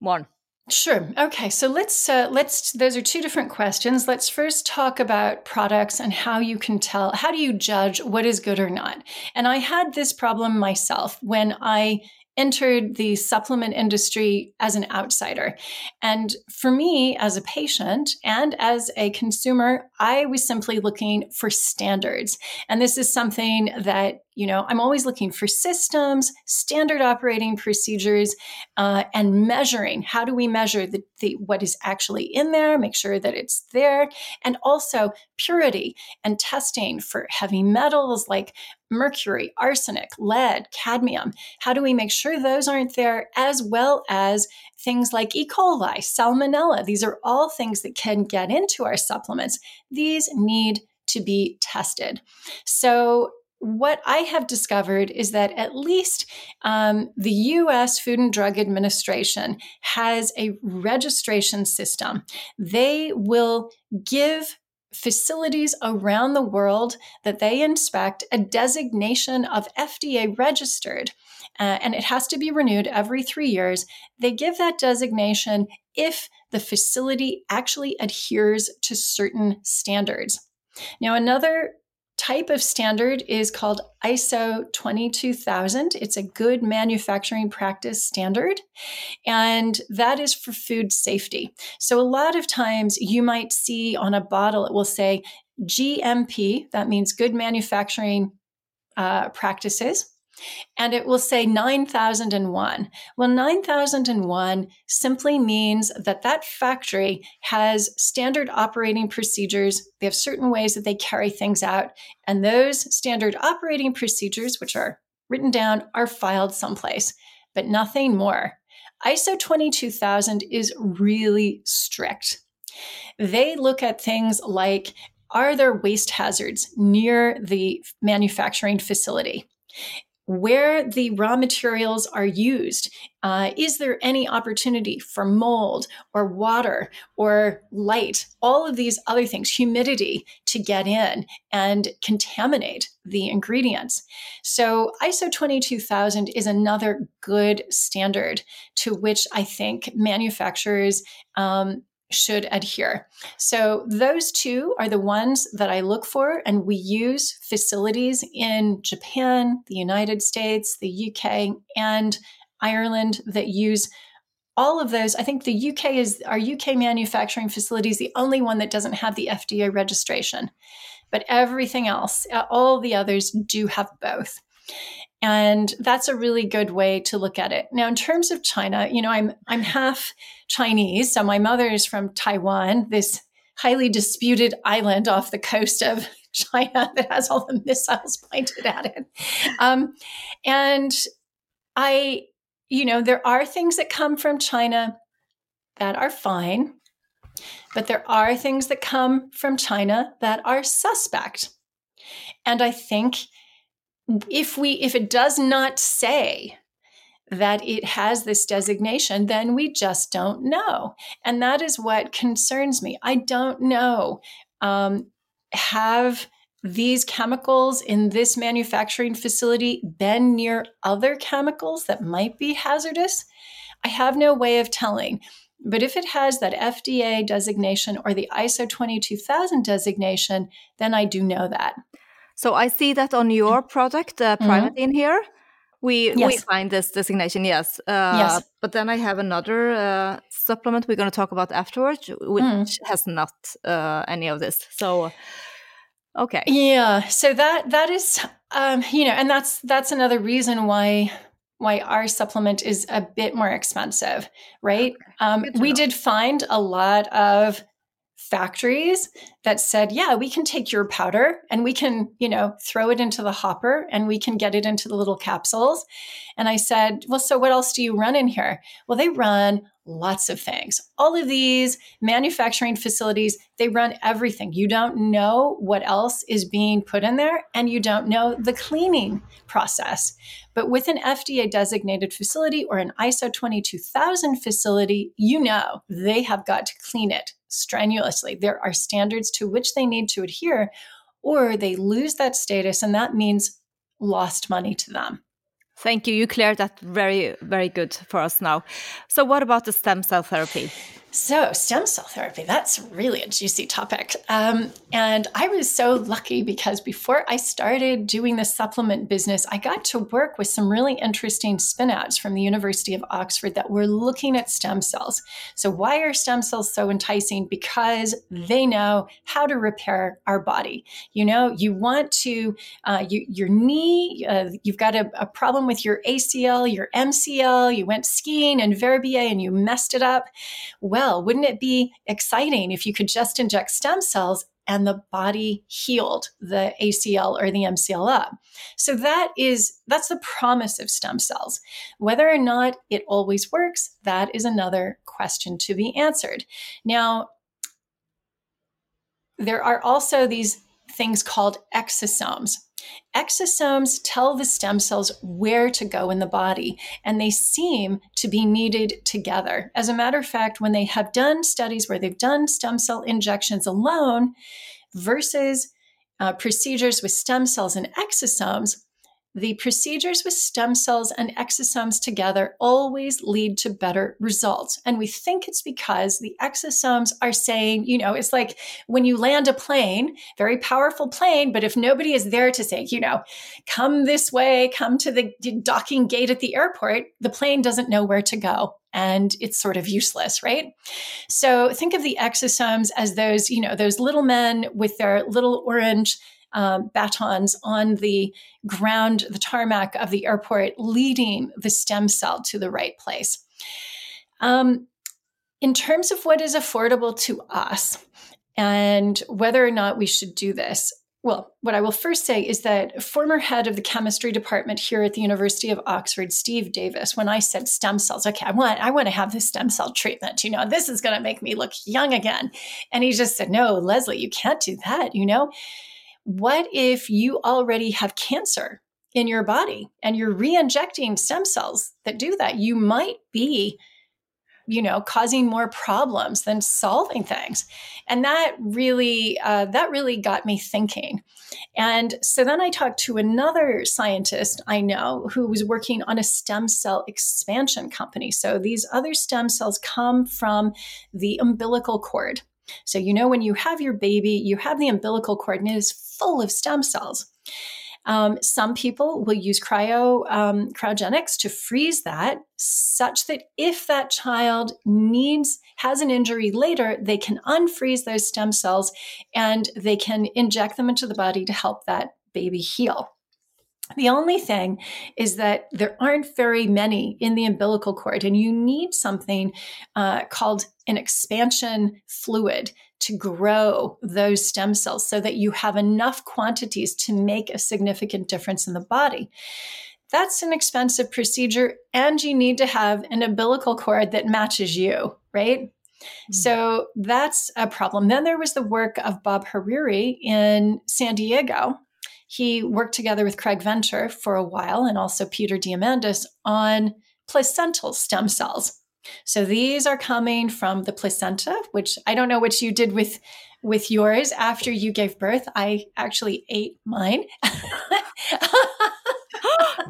one? Sure. Okay. So let's uh, let's. Those are two different questions. Let's first talk about products and how you can tell. How do you judge what is good or not? And I had this problem myself when I entered the supplement industry as an outsider. And for me, as a patient and as a consumer, I was simply looking for standards. And this is something that you know i'm always looking for systems standard operating procedures uh, and measuring. How do we measure the, the, what is actually in there make sure that it's there? And also purity and testing for heavy metals like mercury arsenic lead cadmium. How do we make sure those aren't there as well as things like e. coli salmonella? These are all things that can get into our supplements. These need to be tested. So what I have discovered is that at least um, the US Food and Drug Administration has a registration system. They will give facilities around the world that they inspect a designation of FDA registered. Uh, and it has to be renewed every three years. They give that designation if the facility actually adheres to certain standards. Now, another type of standard is called ISO 22000. It's a good manufacturing practice standard, and that is for food safety. So, a lot of times you might see on a bottle, it will say GMP, that means good manufacturing uh, practices and it will say 9001. Well, 9001 simply means that that factory has standard operating procedures. They have certain ways that they carry things out. And those standard operating procedures, which are written down, are filed someplace, but nothing more. ISO 22000 is really strict. They look at things like are there waste hazards near the manufacturing facility? Where the raw materials are used. Uh, is there any opportunity for mold or water or light, all of these other things, humidity to get in and contaminate the ingredients? So, ISO 22000 is another good standard to which I think manufacturers um, should adhere. So, those two are the ones that I look for, and we use facilities in Japan, the United States, the UK, and Ireland that use all of those. I think the UK is our UK manufacturing facility is the only one that doesn't have the FDA registration, but everything else, uh, all the others do have both. And that's a really good way to look at it. Now, in terms of China, you know, I'm I'm half Chinese, so my mother is from Taiwan, this highly disputed island off the coast of China that has all the missiles pointed at it. Um, and I, you know, there are things that come from China that are fine, but there are things that come from China that are suspect. And I think if we if it does not say that it has this designation, then we just don't know. And that is what concerns me. I don't know. Um, have these chemicals in this manufacturing facility been near other chemicals that might be hazardous? I have no way of telling. But if it has that FDA designation or the ISO 22000 designation, then I do know that. So I see that on your product, uh, Primeadine mm-hmm. here. We yes. we find this designation, yes. Uh, yes. But then I have another uh, supplement we're going to talk about afterwards, which mm. has not uh, any of this. So, okay. Yeah. So that that is, um, you know, and that's that's another reason why why our supplement is a bit more expensive, right? Um, we know. did find a lot of factories that said, yeah, we can take your powder and we can, you know, throw it into the hopper and we can get it into the little capsules. And I said, well, so what else do you run in here? Well, they run lots of things. All of these manufacturing facilities, they run everything. You don't know what else is being put in there, and you don't know the cleaning process. But with an FDA designated facility or an ISO 22000 facility, you know they have got to clean it strenuously. There are standards to which they need to adhere, or they lose that status, and that means lost money to them. Thank you. You cleared that very, very good for us now. So, what about the stem cell therapy? So, stem cell therapy, that's really a juicy topic. Um, and I was so lucky because before I started doing the supplement business, I got to work with some really interesting spinouts from the University of Oxford that were looking at stem cells. So, why are stem cells so enticing? Because they know how to repair our body. You know, you want to, uh, you, your knee, uh, you've got a, a problem with your ACL, your MCL, you went skiing and Verbier and you messed it up. Well, well. Wouldn't it be exciting if you could just inject stem cells and the body healed the ACL or the MCL up. So that is that's the promise of stem cells. Whether or not it always works, that is another question to be answered. Now, there are also these things called exosomes. Exosomes tell the stem cells where to go in the body, and they seem to be needed together. As a matter of fact, when they have done studies where they've done stem cell injections alone versus uh, procedures with stem cells and exosomes, the procedures with stem cells and exosomes together always lead to better results. And we think it's because the exosomes are saying, you know, it's like when you land a plane, very powerful plane, but if nobody is there to say, you know, come this way, come to the docking gate at the airport, the plane doesn't know where to go and it's sort of useless, right? So think of the exosomes as those, you know, those little men with their little orange um, batons on the ground, the tarmac of the airport, leading the stem cell to the right place. Um, in terms of what is affordable to us and whether or not we should do this, well, what I will first say is that former head of the chemistry department here at the University of Oxford, Steve Davies, when I said stem cells, okay, I want I want to have this stem cell treatment. You know, this is going to make me look young again. And he just said, "No, Leslie, you can't do that, you know." What if you already have cancer in your body and you're re-injecting stem cells that do that? You might be you know causing more problems than solving things. And that really uh, that really got me thinking. And so then i talked to another scientist i know who was working on a stem cell expansion company. So these other stem cells come from the umbilical cord so, you know, when you have your baby, you have the umbilical cord and it is full of stem cells. Um, some people will use cryo um, cryogenics to freeze that, such that if that child needs has an injury later, they can unfreeze those stem cells and they can inject them into the body to help that baby heal. The only thing is that there aren't very many in the umbilical cord, and you need something uh, called an expansion fluid to grow those stem cells so that you have enough quantities to make a significant difference in the body. That's an expensive procedure, and you need to have an umbilical cord that matches you, right? Mm-hmm. So that's a problem. Then there was the work of Bob Hariri in San Diego, he worked together with Craig Venter for a while and also Peter Diamandis on placental stem cells. So these are coming from the placenta, which I don't know what you did with with yours after you gave birth. I actually ate mine.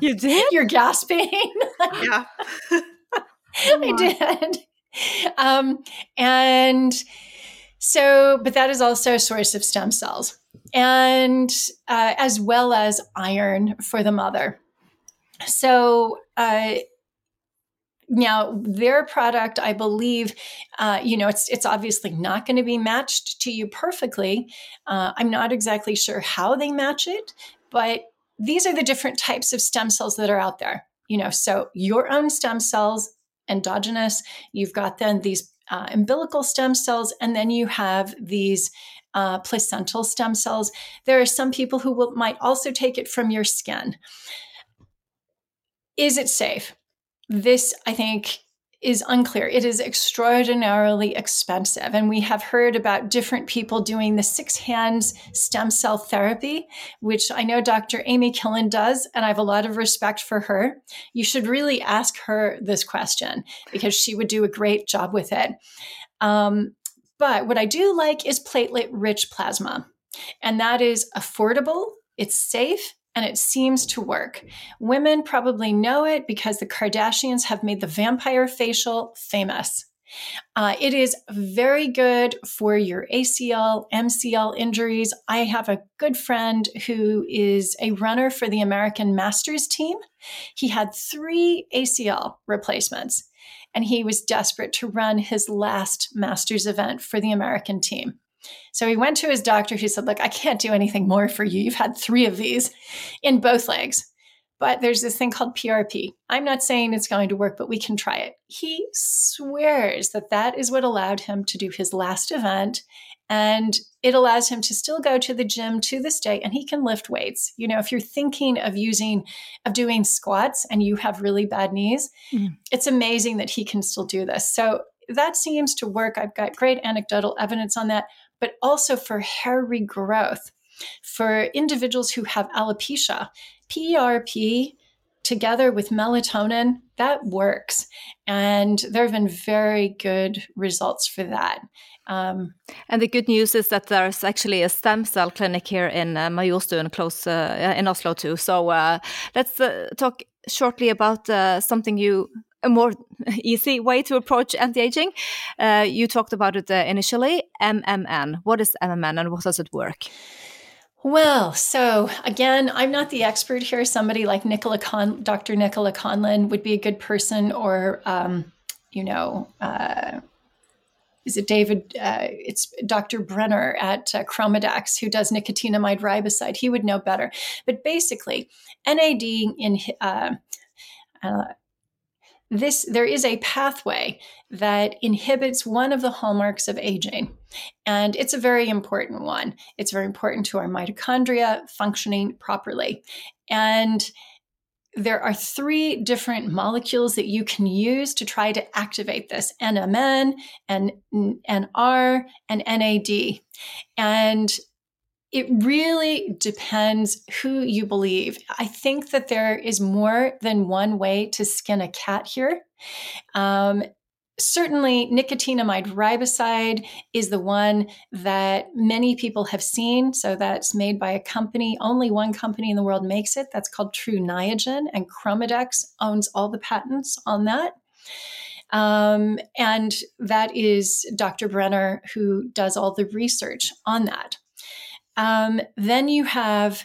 you did? You're gasping. yeah. I did. Um, and so, but that is also a source of stem cells and uh, as well as iron for the mother. So, uh, now their product, I believe, uh, you know, it's it's obviously not going to be matched to you perfectly. Uh, I'm not exactly sure how they match it, but these are the different types of stem cells that are out there. You know, so your own stem cells, endogenous. You've got then these uh, umbilical stem cells, and then you have these uh, placental stem cells. There are some people who will, might also take it from your skin. Is it safe? This, I think, is unclear. It is extraordinarily expensive. And we have heard about different people doing the six hands stem cell therapy, which I know Dr. Amy Killen does, and I have a lot of respect for her. You should really ask her this question because she would do a great job with it. Um, but what I do like is platelet rich plasma, and that is affordable, it's safe, and it seems to work. Women probably know it because the Kardashians have made the vampire facial famous. Uh, it is very good for your ACL, MCL injuries. I have a good friend who is a runner for the American Masters team. He had three ACL replacements, and he was desperate to run his last Masters event for the American team. So he went to his doctor who said, Look, I can't do anything more for you. You've had three of these in both legs. But there's this thing called PRP. I'm not saying it's going to work, but we can try it. He swears that that is what allowed him to do his last event. And it allows him to still go to the gym to this day and he can lift weights. You know, if you're thinking of using, of doing squats and you have really bad knees, mm. it's amazing that he can still do this. So that seems to work. I've got great anecdotal evidence on that but also for hair regrowth. For individuals who have alopecia, PRP together with melatonin, that works. And there have been very good results for that. Um, and the good news is that there's actually a stem cell clinic here in uh, Majorstuen, close uh, in Oslo too. So uh, let's uh, talk shortly about uh, something you a more easy way to approach anti-aging. Uh, you talked about it uh, initially, NMN. What is NMN and what does it work? Well, so again, I'm not the expert here. Somebody like Nicola Con- Dr. Nicola Conlon would be a good person, or um, you know, is it David? Uh, it's Dr. Brenner at uh, Chromadex who does nicotinamide riboside. He would know better. But basically, NAD in uh, uh this there is a pathway that inhibits one of the hallmarks of aging and it's a very important one it's very important to our mitochondria functioning properly and there are three different molecules that you can use to try to activate this NMN and NR and NAD. And it really depends who you believe. I think that there is more than one way to skin a cat here. Um, certainly, nicotinamide riboside is the one that many people have seen. So that's made by a company, only one company in the world makes it. That's called Tru Niagen, and Chromadex owns all the patents on that. Um, and that is Dr. Brenner who does all the research on that. Um, then you have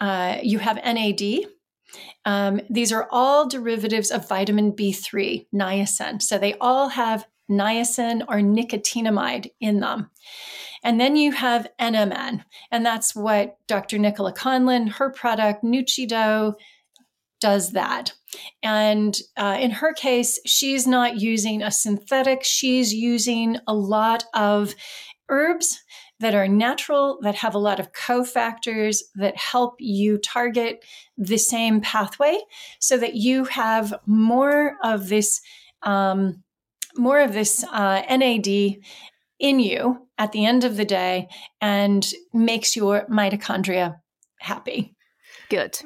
uh, you have NAD. Um, these are all derivatives of vitamin B3, niacin. So they all have niacin or nicotinamide in them. And then you have NMN, and that's what Dr. Nicola Conlon, her product, Nuchido, does that. And uh, in her case, she's not using a synthetic, she's using a lot of herbs that are natural, that have a lot of cofactors that help you target the same pathway so that you have more of this, um, more of this uh, NAD in you at the end of the day and makes your mitochondria happy. Good.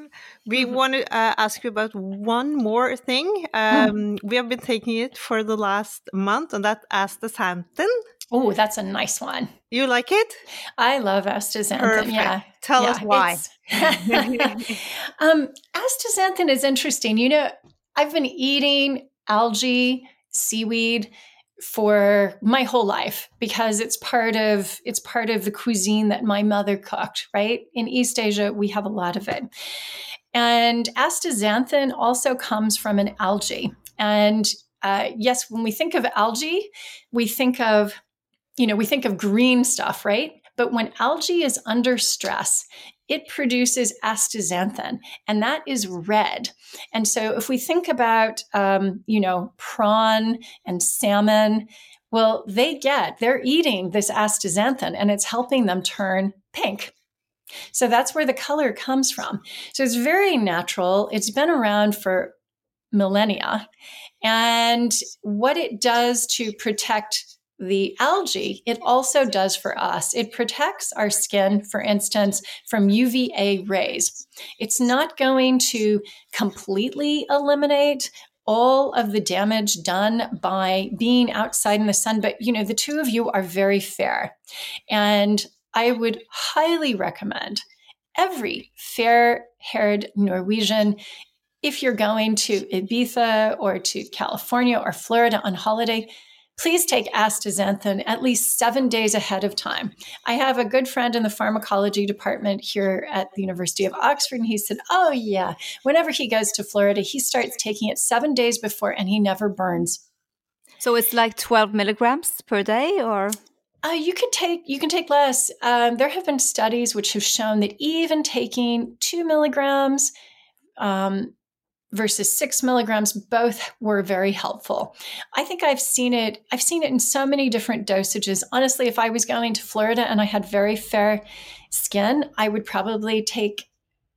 We mm-hmm. want to uh, ask you about one more thing. Hmm. Um, mm. We have been taking it for the last month, and that's astaxanthin. Oh, that's a nice one. You like it? I love astaxanthin. Perfect. Yeah. Tell yeah, us why. um, astaxanthin is interesting. You know, I've been eating algae, seaweed for my whole life because it's part of it's part of the cuisine that my mother cooked right in east asia we have a lot of it and astaxanthin also comes from an algae and uh, yes when we think of algae we think of you know, we think of green stuff, right? But when algae is under stress, it produces astaxanthin, and that is red. And so, if we think about, um, you know, prawn and salmon, well, they get, they're eating this astaxanthin, and it's helping them turn pink. So that's where the color comes from. So it's very natural. It's been around for millennia. And what it does to protect the algae, it also does for us. It protects our skin, for instance, from UVA rays. It's not going to completely eliminate all of the damage done by being outside in the sun, but you know, the two of you are very fair. And I would highly recommend every fair haired Norwegian if you're going to Ibiza or to California or Florida on holiday, please take astaxanthin at least seven days ahead of time. I have a good friend in the pharmacology department here at the University of Oxford, and he said, Oh, yeah, whenever he goes to Florida, he starts taking it seven days before and he never burns. So it's like 12 milligrams per day or? Uh, you could take you can take less. Um, there have been studies which have shown that even taking two milligrams um, versus six milligrams both were very helpful. I think i've seen it i've seen it in so many different dosages. Honestly if i was going to florida and i had very fair skin i would probably take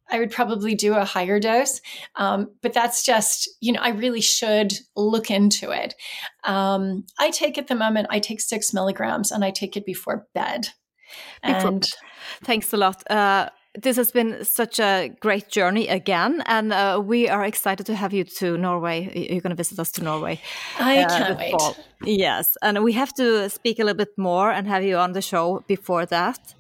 i would probably do a higher dose. Um, but that's just you know i really should look into it. Um, i take at the moment i take six milligrams and i take it before bed. Before and thanks a lot. Uh, this has been such a great journey again, and uh, we are excited to have you to Norway. You're going to visit us to Norway. I uh, can't wait. Fall. Yes, and we have to speak a little bit more and have you on the show before that.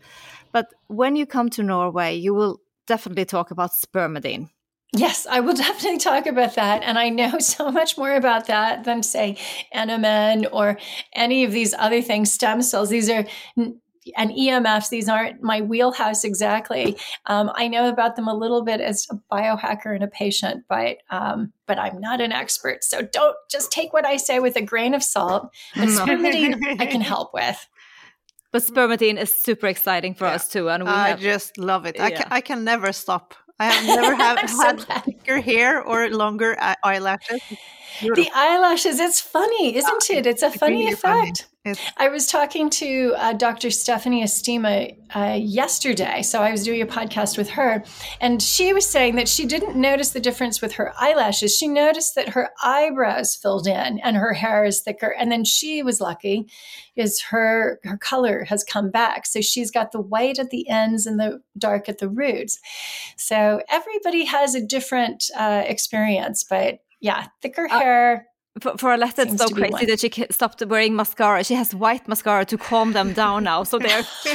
But when you come to Norway, you will definitely talk about spermidine. Yes, I will definitely talk about that. And I know so much more about that than, say, NMN or any of these other things, stem cells. These are and EMFs, these aren't my wheelhouse exactly. Um, I know about them a little bit as a biohacker and a patient, but um, but I'm not an expert. So don't just take what I say with a grain of salt. But spermidine, I can help with. But spermidine is super exciting for yeah. us too, and we I have, just love it. Yeah. I can I can never stop. I have never have, had so thicker hair or longer eyelashes. The eyelashes, it's funny, isn't it? It's a funny really effect. Funny. I was talking to uh, Dr. Stephanie Estima uh, yesterday. So I was doing a podcast with her, and she was saying that she didn't notice the difference with her eyelashes. She noticed that her eyebrows filled in and her hair is thicker. And then she was lucky is her, her color has come back. So she's got the white at the ends and the dark at the roots. So everybody has a different uh, experience, but yeah, thicker uh, hair. For, for Alette, it's so crazy that she stopped wearing mascara. She has white mascara to calm them down now. So they're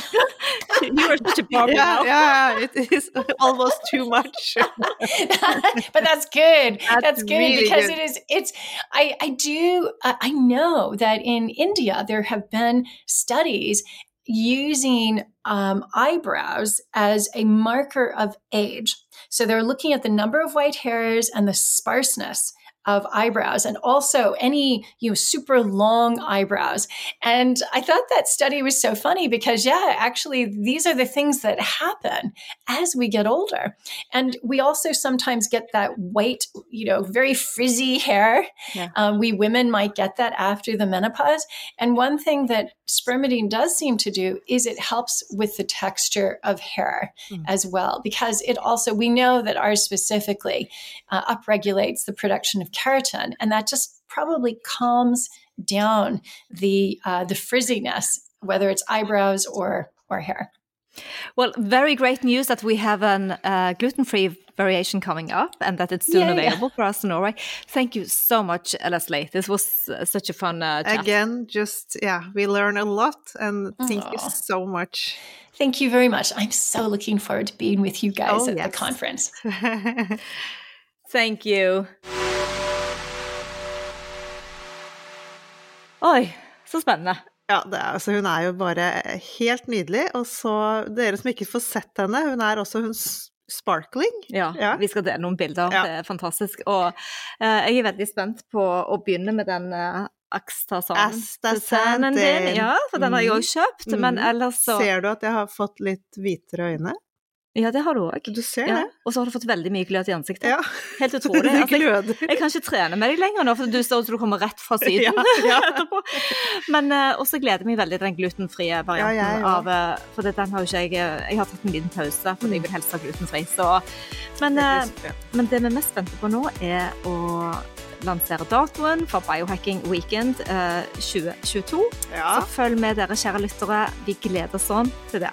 you are such a Barbie yeah, now. Yeah, it is almost too much. but that's good. That's, that's good really because good. it is. It's. I. I do. I know that in India there have been studies using um, eyebrows as a marker of age. So they're looking at the number of white hairs and the sparseness of eyebrows and also any you know super long eyebrows and i thought that study was so funny because yeah actually these are the things that happen as we get older and we also sometimes get that white you know very frizzy hair yeah. um, we women might get that after the menopause and one thing that spermidine does seem to do is it helps with the texture of hair mm. as well because it also we know that ours specifically uh, upregulates the production of keratin, and that just probably calms down the uh, the frizziness, whether it's eyebrows or or hair. Well, very great news that we have a uh, gluten-free variation coming up and that it's soon yeah, available yeah. for us in Norway. Thank you so much, Leslie. This was uh, such a fun uh, chat. Again, just, yeah, we learn a lot and thank Aww. you so much. Thank you very much. I'm so looking forward to being with you guys oh, at yes. the conference. Thank you. Oi, så spennende. Ja, er, altså, hun er jo bare helt nydelig. Og så, dere som ikke får sett henne, hun er også hun sparkling. Ja, ja, vi skal dele noen bilder. Ja. Det er fantastisk. Og uh, jeg er veldig spent på å begynne med den uh, Astaxanthin din. Ja, for den har jeg òg kjøpt. Mm. Men ellers så Ser du at jeg har fått litt hvitere øyne? Ja, det har du òg. Du ser Ja. det. Og så har du fått veldig mye glød i ansiktet. Ja. Helt utrolig. Altså, jeg, jeg kan ikke trene med deg lenger nå, for du ser ut som du kommer rett fra Syden Ja, etterpå. Men uh, også gleder jeg meg veldig til den glutenfrie varianten av eh, For den har jo ikke jeg eh, Jeg har tatt en liten pause, for jeg vil helst ha glutenfri. Så Men, eh, men det vi er mest spente på nå, er å lansere datoen for Biohacking Weekend eh, 2022. Ja. Så følg med dere, kjære lyttere. Vi gleder oss sånn til det.